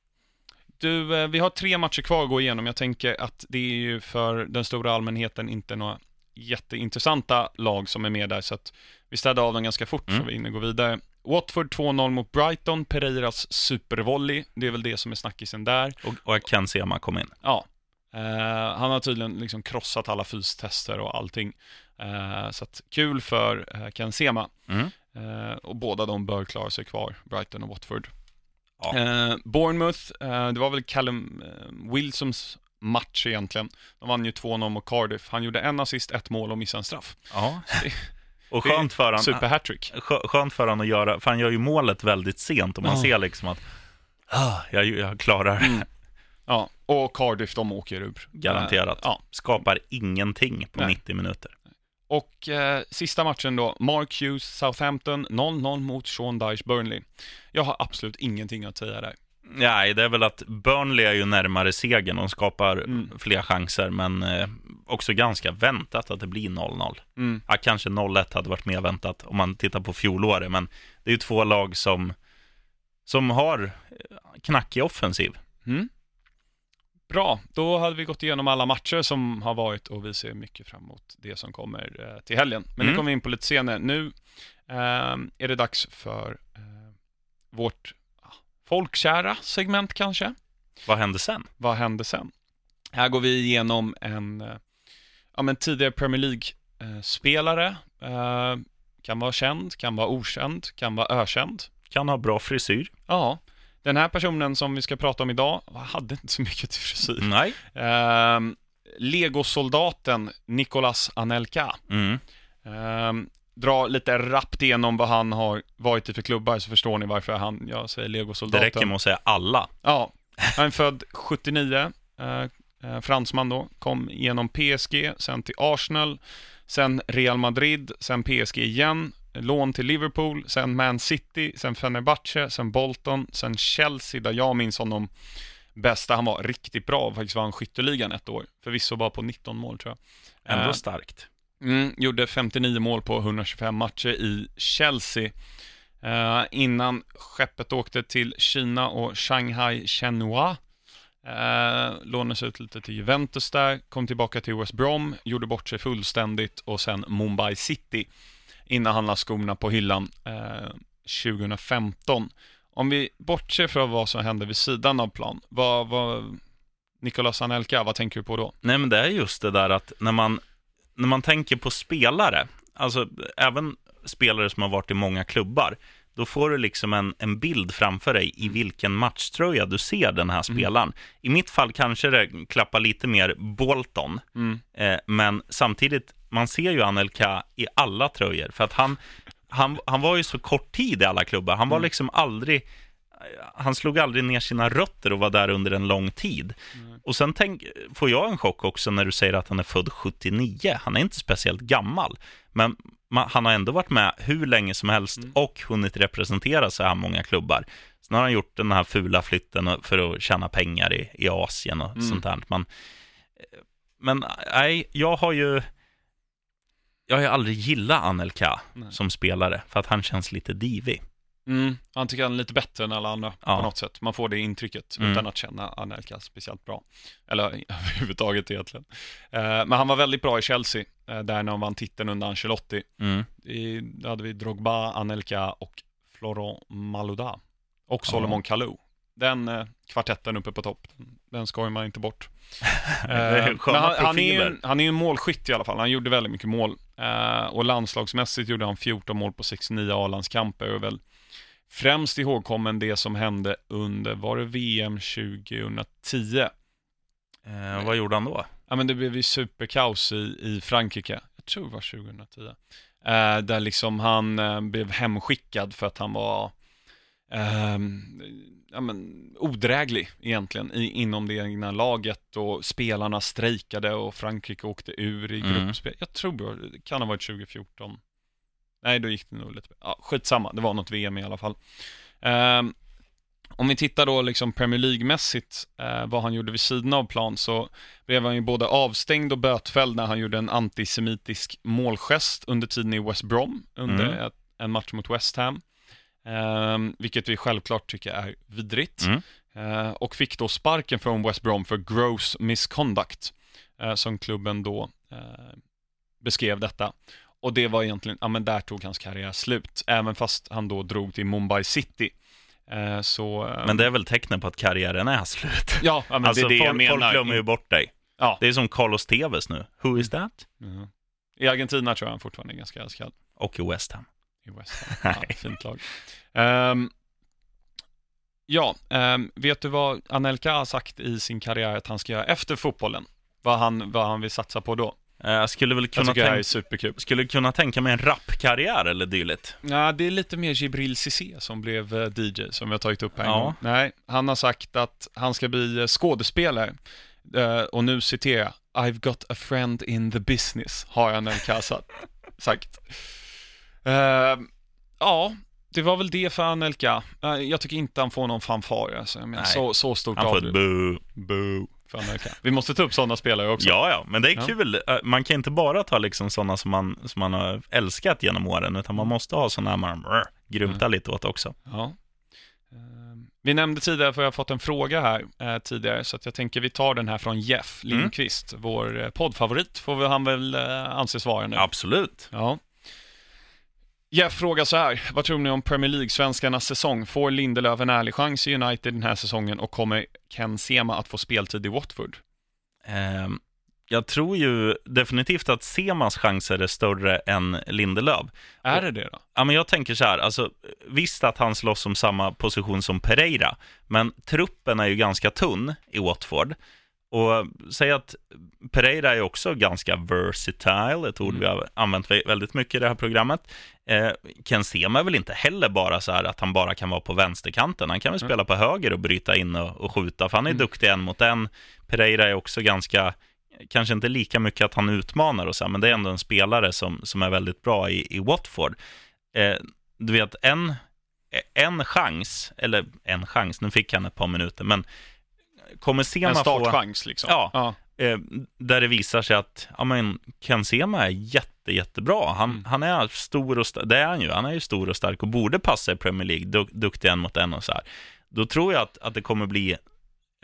Du, eh, vi har tre matcher kvar att gå igenom. Jag tänker att det är ju för den stora allmänheten inte några jätteintressanta lag som är med där, så att vi städar av dem ganska fort Mm. så vi hinner gå vidare. Watford 2-0 mot Brighton, Pereiras supervolley, det är väl det som är snackisen där. Och, och Ken Sema kom in. Ja, eh, han har tydligen liksom krossat alla fystester och allting. Eh, så att kul för eh, Ken Sema. Mm. Eh, och båda de bör klara sig kvar, Brighton och Watford. Ja. Eh, Bournemouth, eh, det var väl Callum Wilsons match egentligen. De vann ju 2-0 mot Cardiff. Han gjorde en assist, ett mål och missade en straff. Ja. *laughs* Och skönt för han, Super-hattrick. skö- skönt för han att göra, för han gör ju målet väldigt sent och man Ja. ser liksom att ah, jag, jag klarar det. Mm. Ja, och Cardiff, de åker ur. Garanterat. Ja, Skapar ingenting på Nej. 90 minuter. och eh, sista matchen då, Mark Hughes, Southampton, 0-0 mot Sean Dyche, Burnley. Jag har absolut ingenting att säga där. Nej, det är väl att Burnley är ju närmare segern och skapar Mm. fler chanser, men eh, också ganska väntat att det blir 0-0. Mm. Ja, kanske 0-1 hade varit mer väntat om man tittar på fjolåret, men det är ju två lag som, som har eh, knackig offensiv. Mm. Bra, då hade vi gått igenom alla matcher som har varit och vi ser mycket fram emot det som kommer eh, till helgen. Men det Mm. kommer vi in på lite senare. Nu eh, är det dags för eh, vårt folkkära segment kanske. Vad hände sen? Vad hände sen? Här går vi igenom en eh, ja, men tidigare Premier League-spelare. Eh, kan vara känd, kan vara okänd, kan vara ökänd. Kan ha bra frisyr? Ja, den här personen som vi ska prata om idag hade inte så mycket till frisyr. Nej. Ehm, Legosoldaten Nicolas Anelka. Mm. Ehm, dra lite rappt igenom vad han har varit i för klubbar så förstår ni varför han, jag säger Det Legosoldaten. räcker med att säga alla. Ja, han är född 79, eh, eh, fransman då, kom genom PSG, sen till Arsenal, sen Real Madrid, sen PSG igen, lån till Liverpool, sen Man City, sen Fenerbahce, sen Bolton, sen Chelsea där jag minns honom bästa, han var riktigt bra, faktiskt var han skytteligan ett år, förvisso bara på 19 mål tror jag. Ändå Eh, starkt. Mm, gjorde 59 mål på 125 matcher i Chelsea. Eh, innan skeppet åkte till Kina och Shanghai Shenhua. Eh, lånades ut lite till Juventus där, kom tillbaka till West Brom, gjorde bort sig fullständigt och sen Mumbai City innan han la skorna på hyllan eh, 2015. Om vi bortser från vad som hände vid sidan av plan, vad, vad Nicolas Anelka, vad tänker du på då? Nej, men det är just det där att när man, när man tänker på spelare, alltså även spelare som har varit i många klubbar, då får du liksom en, en bild framför dig i vilken matchtröja du ser den här spelaren. I mitt fall kanske det klappar lite mer Bolton, Mm. eh, men samtidigt, man ser ju Anelka i alla tröjor, för att han, han, han var ju så kort tid i alla klubbar. Han var liksom aldrig, han slog aldrig ner sina rötter och var där under en lång tid. Och sen tänk, får jag en chock också när du säger att han är född 79. Han är inte speciellt gammal, men ma- han har ändå varit med hur länge som helst och hunnit representera så här många klubbar. Sen har han gjort den här fula flytten för att tjäna pengar i, i Asien och sånt där. Man, men nej, jag har ju jag har ju aldrig gillat Anelka Nej. som spelare, för att han känns lite divig. Mm, han tycker han är lite bättre än alla andra Ja. på något sätt. Man får det intrycket Mm. utan att känna Anelka speciellt bra. Eller *laughs* överhuvudtaget egentligen. Eh, men han var väldigt bra i Chelsea, eh, där när han vann titeln under Ancelotti. Mm. I, då hade vi Drogba, Anelka och Florent Malouda. Och Ja. Solomon Kalou. den eh, kvartetten uppe på topp, den skojar man inte bort. *laughs* Är Eh, men han, han, är ju, han är ju en målskytt i alla fall, han gjorde väldigt mycket mål. Eh, och landslagsmässigt gjorde han 14 mål på 69 A-landskamper och väl främst ihågkommen det som hände under, var det VM 2010? Eh, vad gjorde han då? Ja men det blev ju superkaos i, i Frankrike, jag tror det var 2010. Eh, där liksom han eh, blev hemskickad för att han var ehm, ja, men, odräglig egentligen i, inom det egna laget och spelarna strejkade och Frankrike åkte ur i Mm. gruppspel. Jag tror det kan ha varit 2014. Nej, då gick det nog lite, ja skitsamma, det var något VM i alla fall. Ehm, om vi tittar då liksom Premier League-mässigt, eh, vad han gjorde vid sidan av plan, så blev han ju både avstängd och bötfälld när han gjorde en antisemitisk målgest under tiden i West Brom, under Mm. ett, en match mot West Ham. Ehm, vilket vi självklart tycker är vidrigt. Mm. Eh, och fick då sparken från West Brom för gross misconduct, eh, som klubben då eh, beskrev detta. Och det var egentligen, ja men där tog hans karriär slut, även fast han då drog till Mumbai City. Eh, så... eh, Men det är väl tecknen på att karriären är slut. Ja, ja men alltså, det är det jag folk, menar. folk glömmer ju bort dig. Ja. Det är som Carlos Tevez nu. Who is that? Ja. I Argentina tror jag han fortfarande är ganska älskad. Och i West Ham. I West *laughs* Ham. Ja, fint lag. Ehm, ja, ehm, vet du vad Anelka har sagt i sin karriär att han ska göra efter fotbollen? Vad han, vad han vill satsa på då? Eh, Jag skulle väl Jag kunna, tänka, superkul. skulle kunna tänka mig en rapkarriär eller dylikt. Ja, det är lite mer Jibril Cissé som blev eh, DJ, som jag tagit upp här en Ja. gång. Nej, han har sagt att han ska bli eh, skådespelare. Och nu citerar jag, I've got a friend in the business, har Anelka sa- *laughs* sagt. Eh, ja, det var väl det för Anelka. Eh, jag tycker inte han får någon fanfar. Alltså. Jag så, så stort Han får ett boo. Boo för Anelka. Vi måste ta upp sådana spelare också. Ja, ja, men det är Ja. kul. Eh, Man kan inte bara ta liksom sådana som man, som man har älskat genom åren, utan man måste ha sådana man brr, grymtar lite åt också. Ja. Eh, Vi nämnde tidigare, för jag har fått en fråga här eh, tidigare, så jag tänker vi tar den här från Jeff Lindqvist, vår eh, poddfavorit, får han väl eh, anses vara nu. Absolut. Ja. Jeff frågar så här, vad tror ni om Premier League-svenskarnas säsong? Får Lindelöf en ärlig chans i United den här säsongen och kommer Ken Sema att få speltid i Watford? Ehm, jag tror ju definitivt att Semas chanser är större än Lindelöf. Är det det då? Ja, men jag tänker så här, alltså, visst att han slåss om samma position som Pereira, men truppen är ju ganska tunn i Watford. Och säg att Pereira är också ganska versatile, ett ord vi har använt vä- väldigt mycket i det här programmet. Eh, Ken Sema är väl inte heller bara så här att han bara kan vara på vänsterkanten. Han kan väl spela på höger och bryta in och, och skjuta, för han är duktig en mot en. Pereira är också ganska, kanske inte lika mycket att han utmanar och så, här, men det är ändå en spelare som, som är väldigt bra i, i Watford. Eh, du vet, en, en chans, eller en chans, nu fick han ett par minuter, men kommer Sema En få... startchans liksom? Ja. ja. Eh, där det visar sig att ja, men Ken Sema är jätte, jättebra. Han, Mm. han är stor och det är han ju. Han är ju stor och stark och borde passa i Premier League, duk, duktig en mot en och så här. Då tror jag att, att det kommer bli,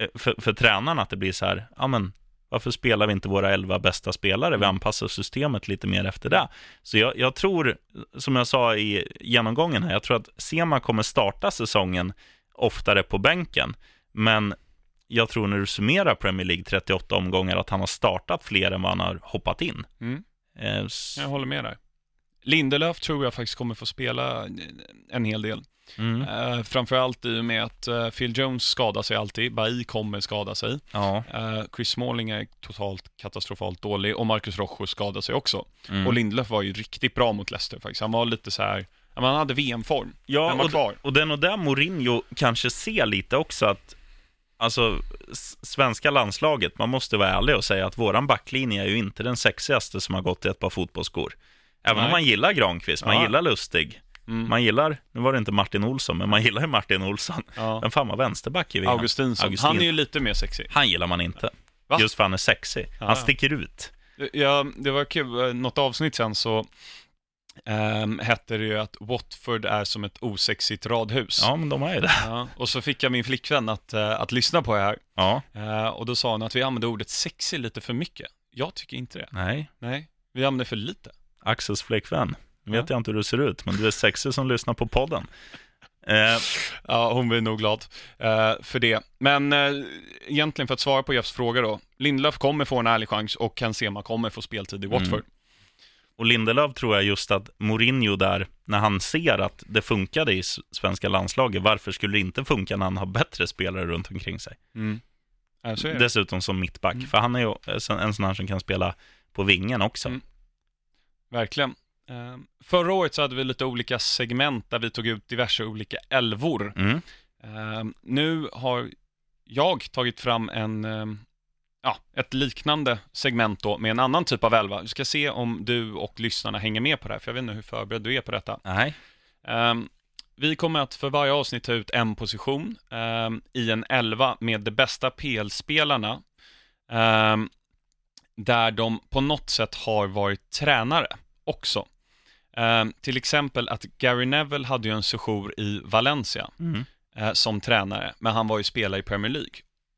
eh, för, för tränarna, att det blir så här, ja men varför spelar vi inte våra elva bästa spelare? Vi anpassar systemet lite mer efter det. Så jag, jag tror, som jag sa i genomgången här, jag tror att Sema kommer starta säsongen oftare på bänken. Men jag tror när du summerar Premier League 38 omgångar att han har startat fler än vad han har hoppat in. Mm. Eh, Jag håller med där. Lindelöf tror jag faktiskt kommer få spela en hel del. mm, Uh, framförallt i och med att eh, Phil Jones skadar sig alltid, Bailly kommer skada sig. ja, Eh, Chris Smalling är totalt katastrofalt dålig och Marcus Rojo skadar sig också. mm. Och Lindelöf var ju riktigt bra mot Leicester faktiskt. Han var lite så här, han hade VM-form. ja Den var och, kvar. och är nog där Mourinho kanske ser lite också att Alltså, svenska landslaget, man måste vara ärlig och säga att våran backlinje är ju inte den sexigaste som har gått i ett par fotbollsskor. Även om Nej. man gillar Granqvist, man Ja. gillar Lustig, Mm. man gillar, nu var det inte Martin Olsson, men man gillar ju Martin Olsson. Ja. Men fan vad vänsterback är vi? Augustinsson. Augustin. Han är ju lite mer sexig. Han gillar man inte. Va? Just för han är sexig. Ja, Han sticker ut. Ja, det var kul, något avsnitt sen så um, hette det ju att Watford är som ett osexigt radhus. Ja, men de är ju det. Ja, och så fick jag min flickvän att, eh, att lyssna på det här. Ja, Eh, och då sa hon att vi använder ordet sexy lite för mycket. Jag tycker inte det. nej. Nej, vi använder för lite. Axels flickvän. Nu vet jag inte hur du ser ut, men du är sexig som lyssnar på podden. Eh, Ja, hon blir nog glad eh, för det. Men eh, egentligen för att svara på Jeffs fråga då. Lindelöf kommer få en ärlig chans och Ken Sema kommer få speltid i Watford. Och Lindelöf tror jag just att Mourinho där, när han ser att det funkade i svenska landslaget, varför skulle det inte funka när han har bättre spelare runt omkring sig? Mm. Dessutom som mittback, Mm. för han är ju en sån här som kan spela på vingen också. Mm. Verkligen. Eh, förra året så hade vi lite olika segment där vi tog ut diverse olika elvor. Mm. Eh, nu har jag tagit fram en, eh, ja, ett liknande segment då med en annan typ av elva. Vi ska se om du och lyssnarna hänger med på det här, för jag vet inte hur förberedd du är på detta. Nej. Ehm, vi kommer att för varje avsnitt ta ut en position ehm, i en elva med de bästa PL-spelarna ehm, där de på något sätt har varit tränare också. Till exempel att Gary Neville hade ju en sejour i Valencia Mm. eh, som tränare, men han var ju spelare i Premier League.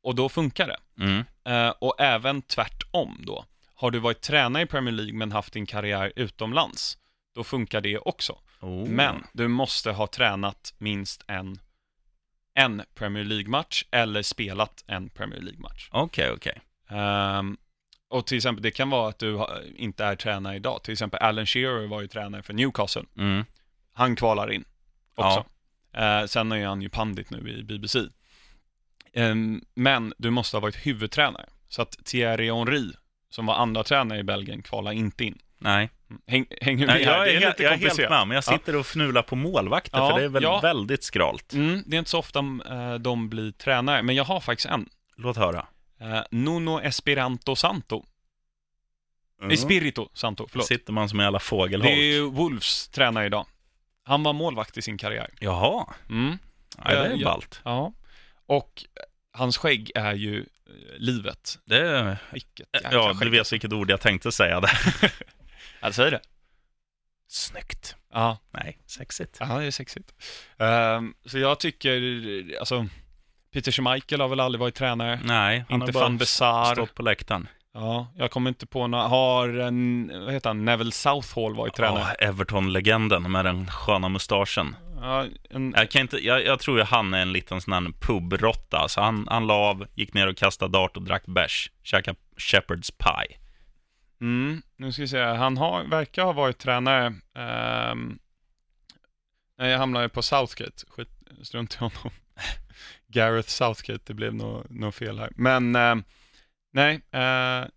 Och då funkar det. Mm. Eh, och även tvärtom då. Har du varit tränare i Premier League men haft din karriär utomlands, då funkar det också. Oh. Men du måste ha tränat minst en, en Premier League-match eller spelat en Premier League-match. Okej, okej. Ehm, och till exempel, det kan vara att du inte är tränare idag. Till exempel Alan Shearer var ju tränare för Newcastle. Mm. Han kvalar in också. Eh, sen är han ju pandit nu i BBC. Ehm, men du måste ha varit huvudtränare. Så att Thierry Henry, som var andra tränare i Belgien, kvalar inte in. Nej. Häng, hänger Nej, jag, Det är, är helt, lite jag är helt med, men jag sitter och fnular på målvakter, Ja, för det är väl ja. väldigt skralt. Mm, det är inte så ofta eh, de blir tränare, men jag har faktiskt en. Låt höra. Eh, Nuno Esperanto Santo. Mm. Espirito Santo, förlåt. sitter man som i alla Det fågelholk. är ju Wolves tränare idag. Han var målvakt i sin karriär. Jaha, Mm, ja, det är Ja. ballt. ja. Och hans skägg är ju eh, livet. Det. Vilket Ja, skägg. du vet vilket ord jag tänkte säga där. *laughs* Ja, säg det. Snyggt. Ja, Nej, sexigt. ja det är sexigt. Ehm, så jag tycker, alltså, Peter Schmeichel har väl aldrig varit tränare. Nej, han inte har van bara Besar. stått på läktaren. Ja, jag kommer inte på några. Har en, vad heter han, Neville Southall varit tränare? Ja, Everton-legenden med den sköna mustaschen. Ja, en, Jag, kan inte, jag, jag tror ju han är en liten sån här pubrotta. Alltså han, han la av, gick ner och kastade dart och drack bärs. Käkade Shepherd's pie. mm, nu ska vi se, han har, verkar ha varit tränare. Um, nej, jag hamnade på Southgate. Skit, strunt i honom. *laughs* Gareth Southgate, det blev nog fel här. Men, ehm, nej, uh,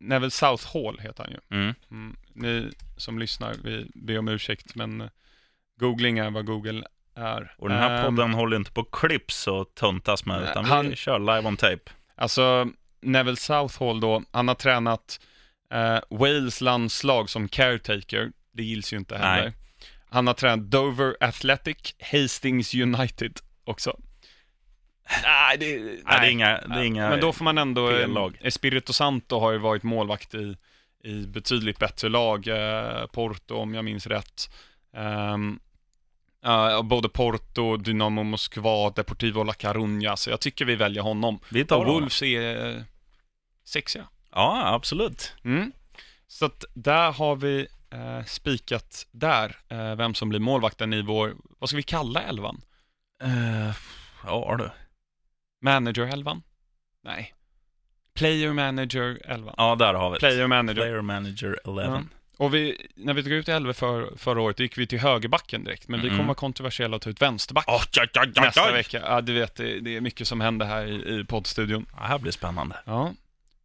Neville Southall heter han ju. Mm. Mm, ni som lyssnar, vi ber om ursäkt, men eh, googling är vad Google är. Och den här Ehm, podden håller inte på klipps och tuntas med, utan han- vi kör live on tape. Alltså, Neville Southall då, han har tränat eh, Wales landslag som caretaker. Det gills ju inte heller. Nej. Han har tränat Dover Athletic, Hastings United också. Nej, det, Nej, det är inga, det är inga Men då får man ändå, lag. Espirito Santo har ju varit målvakt i, i betydligt bättre lag, eh, Porto om jag minns rätt. Ehm, ja, både Porto, Dynamo Moskva, Deportivo La Coruña, så jag tycker vi väljer honom. Vi tar Och honom. Wolves är eh, sexiga. Ja, absolut. Mm. Så att där har vi eh, spikat där, eh, vem som blir målvakten i vår, vad ska vi kalla elvan? Uh, ja du. Manager-elvan? Nej. Player Manager-elvan. Ja, där har vi det. Player Manager. Player Manager 11. Ja. Och vi, när vi tog ut elva för, förra året, gick vi till högerbacken direkt, men vi Mm. kommer vara kontroversiella och ta ut vänsterback Oj, oj, oj, oj, nästa vecka. Ja, du vet, det, det är mycket som händer här i, i poddstudion. Ja, här blir spännande. Ja.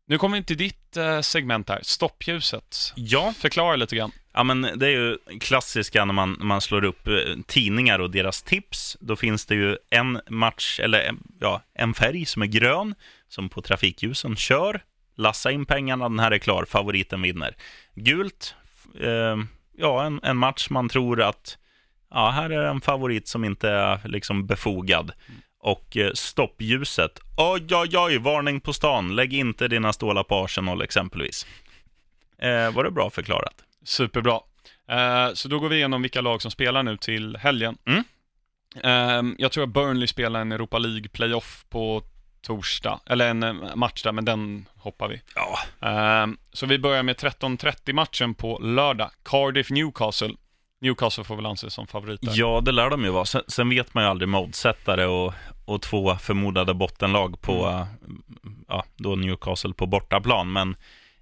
Nu kommer vi till ditt eh, segment här, stoppljuset. Ja, Förklara lite grann. Ja, men det är ju klassiska när man, när man slår upp eh, tidningar och deras tips. Då finns det ju en match, eller eh, ja, en färg som är grön, som på trafikljusen kör. Lassa in pengarna, den här är klar, favoriten vinner. Gult, eh, ja, en, en match man tror att, ja, här är en favorit som inte är liksom befogad. Och eh, stoppljuset, oj, oj, oj, varning på stan, lägg inte dina stålar på Arsenal exempelvis. Eh, var det bra förklarat? Superbra. Eh, så då går vi igenom vilka lag som spelar nu till helgen. Mm. Eh, jag tror att Burnley spelar en Europa League playoff på torsdag, eller en eh, match där, men den hoppar vi. Ja, Eh, så vi börjar med 13.30 matchen på lördag. Cardiff Newcastle. Newcastle får väl anses som favoriter. Ja, det lär de ju vara. Sen, sen vet man ju aldrig med oddsättare och, och två förmodade bottenlag på Mm. ja, då Newcastle på bortaplan. Men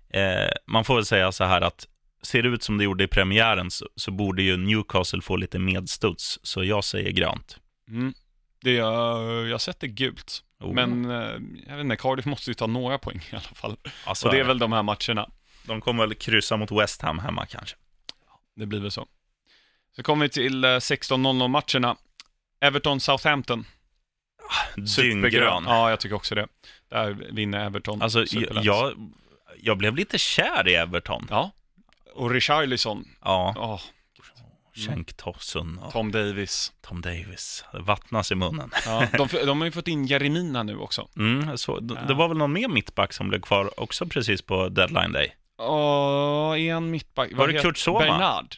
eh, man får väl säga så här att ser det ut som det gjorde i premiären så, så borde ju Newcastle få lite medstuds. Så jag säger grönt. Mm. Det är, jag sätter gult. Oh. Men eh, jag vet inte, Cardiff måste ju ta några poäng i alla fall. alltså, Och det är väl de här matcherna. De kommer väl kryssa mot West Ham hemma kanske. Det blir väl så. Så kommer vi till eh, 16.00 matcherna. Everton-Southampton. Dynggrön. Ja, jag tycker också det. Där vinner Everton. Alltså, jag, jag, jag blev lite kär i Everton. Ja. Och Richarlison. Ja, Ja, Cenk Tosun och Tom Davis. Tom Davis. Det vattnas i munnen. Ja, de, de har ju fått in Jeremina nu också. Mm, så, Ja. Det var väl någon mer mittback som blev kvar också precis på deadline day? Ja, en mittback. Var det Kurt Soma? Bernard.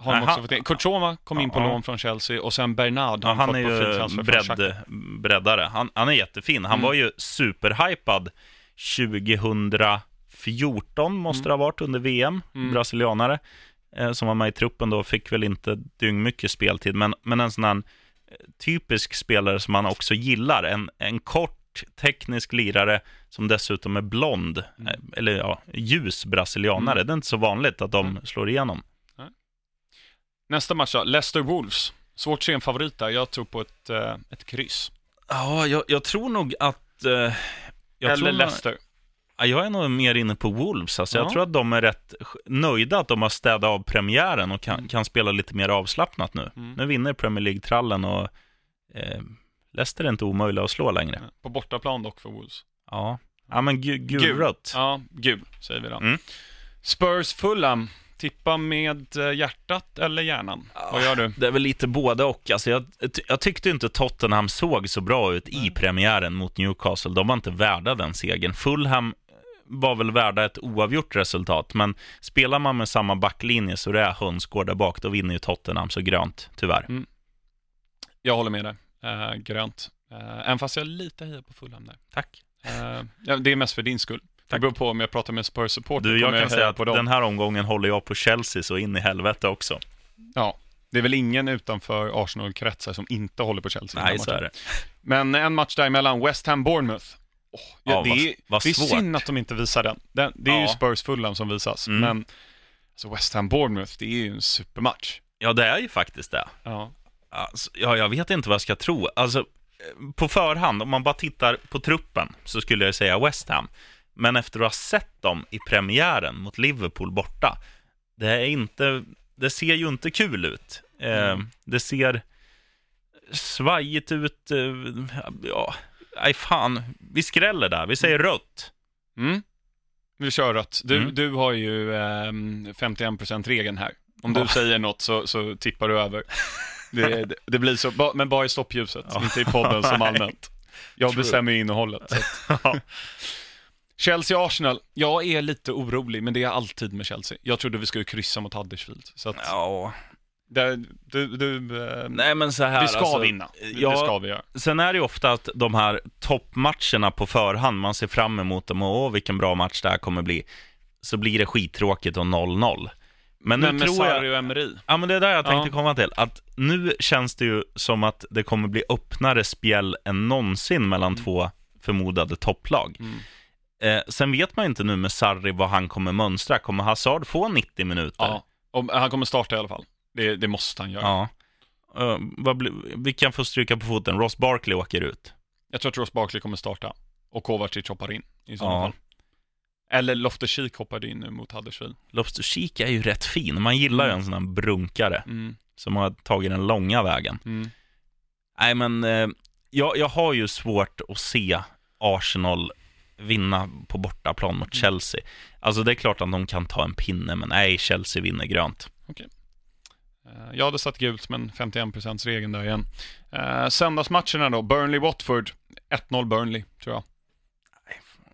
Har de också fått in. Kurt Soma kom in på lån från Chelsea och sen Bernard har Ja, han fått är på från bredd, Shakhtar. breddare. Han, han är jättefin. Han Mm. var ju superhypad 2014 måste det ha varit under VM, Mm. brasilianare, eh, som var med i truppen då, fick väl inte dyngmycket speltid, men, men en sån här eh, typisk spelare som man också gillar, en, en kort teknisk lirare som dessutom är blond, Mm. eh, eller ja, ljus brasilianare. Mm. Det är inte så vanligt att de Mm. slår igenom. Nästa match då, Leicester Wolves. Svårt att se en favorit där. Jag tror på ett, ett kryss. Ja, jag, jag tror nog att... jag Eller tror nog- Leicester. Ja, jag är nog mer inne på Wolves. Alltså, Ja. Jag tror att de är rätt nöjda att de har städat av premiären och kan, Mm. kan spela lite mer avslappnat nu. Mm. Nu vinner Premier League-trallen och eh, Leicester är inte omöjliga att slå längre. På bortaplan dock för Wolves. Ja, ja men gu, gulrött. Ja, gul säger vi då. Mm. Spurs Fulham. Tippa med eh, hjärtat eller hjärnan? Vad gör du? Det är väl lite både och. Alltså jag, jag tyckte inte Tottenham såg så bra ut i premiären mot Newcastle. De var inte värda den segern. Fulham var väl värda ett oavgjort resultat, men spelar man med samma backlinje så det är hönsgård där bak, då vinner ju Tottenham så grönt, tyvärr. Jag håller med dig. Eh, grönt. Eh, även fast jag lite hejar på Fulham där. Tack. Eh, det är mest för din skull. Det Tack. beror på om jag pratar med Spurs-supporter. Du, jag kan säga att den här omgången håller jag på Chelsea så in i helvete också. Ja, det är väl ingen utanför Arsenal-kretsar som inte håller på Chelsea. Nej, så är det. Men en match däremellan, West Ham-Bournemouth. Åh, ja, Ja, det, vad- är, vad det är synd att de inte visar den. den det är ju Ja. Spurs Fulham som visas, Mm. men alltså West Ham-Bournemouth, det är ju en supermatch. Ja, det är ju faktiskt det. Ja. Alltså, ja, jag vet inte vad jag ska tro. Alltså, eh, på förhand, om man bara tittar på truppen, så skulle jag säga West Ham. Men efter att ha sett dem i premiären mot Liverpool borta, det är inte, det ser ju inte kul ut. Eh, Mm. Det ser svajigt ut. Eh, ja, nej fan, vi skräller där. Vi säger rött. Mm. Vi kör rött. Du, Mm. du har ju ehm, 51%-regeln här. Om du säger något så, så tippar du över. Det, *laughs* det, det blir så, ba, men bara i stoppljuset, Ja. inte i podden som *laughs* allmänt. Jag True. bestämmer innehållet. *laughs* Ja. Chelsea-Arsenal, jag är lite orolig, men det är alltid med Chelsea. Jag trodde vi skulle kryssa mot Huddersfield. Så att, Ja, där, du, du, eh, nej men så här. vi ska alltså, vinna. Det, ja. det ska vi göra. Sen är det ju ofta att de här toppmatcherna på förhand, man ser fram emot dem och åh, vilken bra match det här kommer bli. Så blir det skittråkigt och 0-0. Men nu Men med tror jag... Och Emery. Ja, men det är där jag tänkte Ja. komma till. Att nu känns det ju som att det kommer bli öppnare spjäll än någonsin mellan Mm. två förmodade topplag. Mm. Eh, sen vet man ju inte nu med Sarri vad han kommer mönstra. Kommer Hazard få 90 minuter? Ja, och han kommer starta i alla fall. Det, det måste han göra. Ja. Eh, vad blir, vilka får stryka på foten? Ross Barkley åker ut. Jag tror att Ross Barkley kommer starta. Och Kovacic hoppar in i sådana Ja. fall. Eller Loftus-Cheek hoppade in nu mot Huddersfield. Loftus-Cheek är ju rätt fin. Man gillar ju Mm. en sån här brunkare Mm. som har tagit den långa vägen. Mm. Nej, men eh, jag, jag har ju svårt att se Arsenal vinna på bortaplan mot Mm. Chelsea. Alltså det är klart att de kan ta en pinne, men nej, Chelsea vinner grönt. Eh, Jag hade satt gult, men 51% regeln där igen. Eh, söndagsmatcherna då, Burnley-Watford. 1-0 Burnley, tror jag.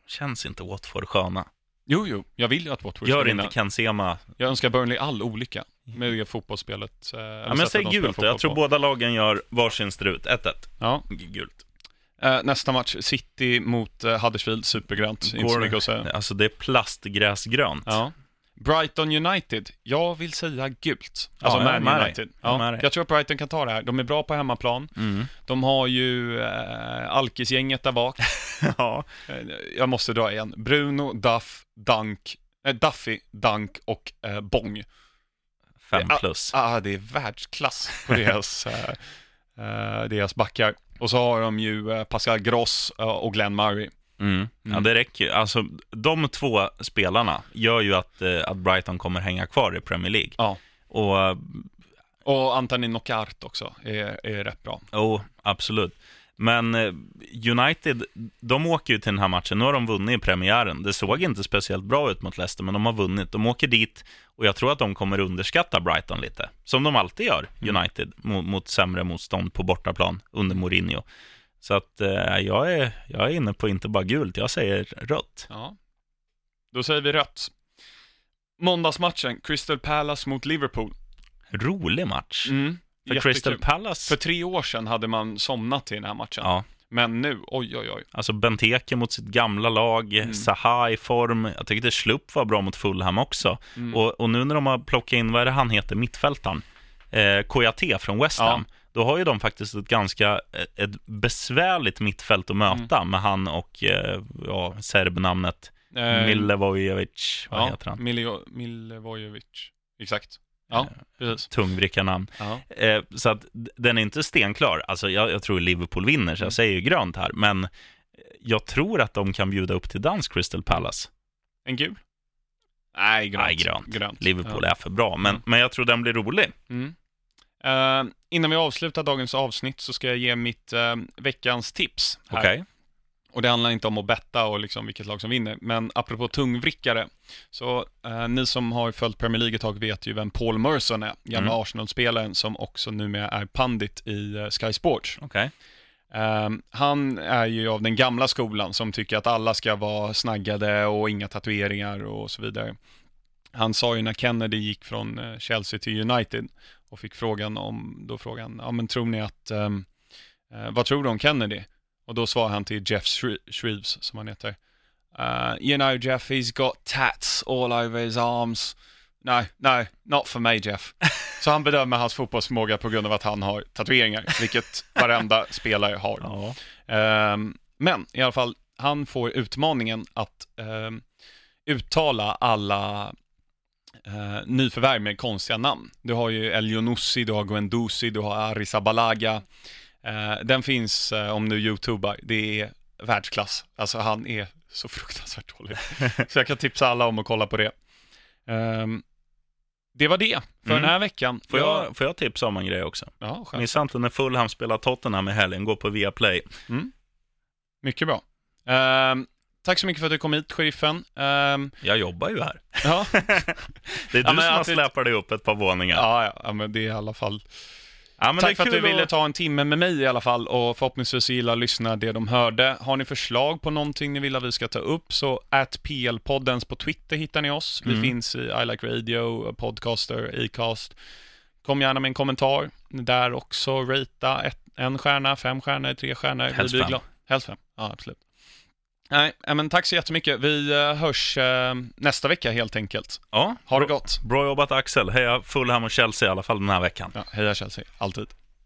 Känns inte Watford sköna. Jo, jo, jag vill ju att Watford ska Gör vinna. inte Ken Sema. Jag önskar Burnley all olycka med det fotbollsspelet. eh, Ja, men sättet säg de spelar gult. Jag tror på. båda lagen gör varsin strut. 1-1. Ja. Gult. Eh, nästa match, City mot eh, Huddersfield, supergrönt. Inte så Går- mycket att säga. Alltså det är plastgräsgrönt. Ja. Brighton United, jag vill säga gult. Alltså Ja, Man. United. Ja, jag tror att Brighton kan ta det här. De är bra på hemmaplan. Mm. De har ju eh, Alkisgänget där bak. *laughs* ja. Eh, jag måste dra igen. Bruno, Duff, Dunk, eh, Duffy, Dunk och eh, Bong. Fem Ja, plus. Ah, det är världsklass på deras, *laughs* eh, deras backar. Och så har de ju Pascal Gross och Glenn Murray. Mm. Ja, Mm. det räcker ju. Alltså, de två spelarna gör ju att, eh, att Brighton kommer hänga kvar i Premier League. Ja. Och, eh, Och Anthony Knockaert också är, är rätt bra. oh, absolut. Men eh, United, de åker ju till den här matchen. Nu har de vunnit i premiären. Det såg inte speciellt bra ut mot Leicester, men de har vunnit. De åker dit och jag tror att de kommer underskatta Brighton lite. Som de alltid gör, Mm. United, mot, mot sämre motstånd på bortaplan under Mourinho. Så att eh, jag, är, jag är inne på inte bara gult, jag säger rött. Ja. Då säger vi rött. Måndagsmatchen, Crystal Palace mot Liverpool. Rolig match. Mm. För Jättekul. Crystal Palace, För tre år sedan hade man somnat i den här matchen. ja, Men nu, oj oj oj. alltså Benteke mot sitt gamla lag, Mm. Zaha i form. Jag tyckte Schlupp var bra mot Fulham också. Mm. Och, och nu när de har plockat in, vad är det han heter, mittfältaren? Eh, Kouyaté från West Ham. Då har ju de faktiskt ett ganska ett, ett besvärligt mittfält att möta Mm. med han och, eh, ja, serbnamnet Eh, Milivojevic, vad ja, heter han? Miljo, Milivojevic. Exakt. Ja, precis. Tungvrickarnamn. Eh, så att den är inte stenklar. Alltså jag, jag tror Liverpool vinner, så Mm. jag säger ju grönt här. Men jag tror att de kan bjuda upp till dans, Crystal Palace. En gul? Nej, grönt. Nej, grönt. grönt. Liverpool Ja. är för bra, men, Mm. men jag tror den blir rolig. Mm. Eh, innan vi avslutar dagens avsnitt så ska jag ge mitt eh, veckans tips. här. Okej? Och det handlar inte om att betta och liksom vilket lag som vinner, men apropå tungvrickare, så eh, ni som har följt Premier League ett tag vet ju vem Paul Merson är, gamla Mm. Arsenal-spelaren som också numera är pandit i eh, Sky Sports. Okej. Eh, han är ju av den gamla skolan som tycker att alla ska vara snaggade och inga tatueringar och så vidare. Han sa ju när Kennedy gick från eh, Chelsea till United och fick frågan om, då frågan, ja men tror ni att, ehm, eh, vad tror du om Kennedy? Och då svarade han till Jeff Shre- Shreves, som han heter. Uh, you know Jeff, he's got tats all over his arms. No, no, not for me Jeff. *laughs* Så han bedömer hans fotbollsförmåga på grund av att han har tatueringar, vilket varenda spelare har. Ja. Ehm, men i alla fall, han får utmaningen att ehm, uttala alla uh, nyförvärv med konstiga namn. Du har ju El Younousi, du har Guendouzi, du har Arrizabalaga. Uh, den finns eh, om du youtubar, det är världsklass. Alltså han är så *laughs* fruktansvärt dålig. *laughs* så jag kan tipsa alla om att kolla på det. Ehm, det var det för Mm. den här veckan. Får, jag, får jag tipsa om en grej också? Ja. Missa inte när Fulham spelar Tottenham i helgen, gå på Viaplay. Mycket bra. Ehm, tack så mycket för att du kom hit, sheriffen. Ehm, Jag jobbar ju här. *laughs* ja. *laughs* Det är du Ja, som har släpat dig upp ett par våningar. Ja, ja, men det är i alla fall. Ja, Tack för att du ville ta en timme med mig i alla fall och förhoppningsvis gillar lyssna det de hörde. Har ni förslag på någonting ni vill att vi ska ta upp så at PL-poddens på Twitter hittar ni oss. Vi Mm. finns i I Like Radio, Podcaster, Acast. Kom gärna med en kommentar där också. Rata ett, en stjärna, fem stjärnor, tre stjärnor. Helst fem. Helst fem, ja absolut. Nej, men tack så jättemycket. Vi eh, hörs eh, nästa vecka helt enkelt. Ja, Ha det gott. bra jobbat Axel. Heja Fulham och Chelsea i alla fall den här veckan. Ja, heja Chelsea, alltid.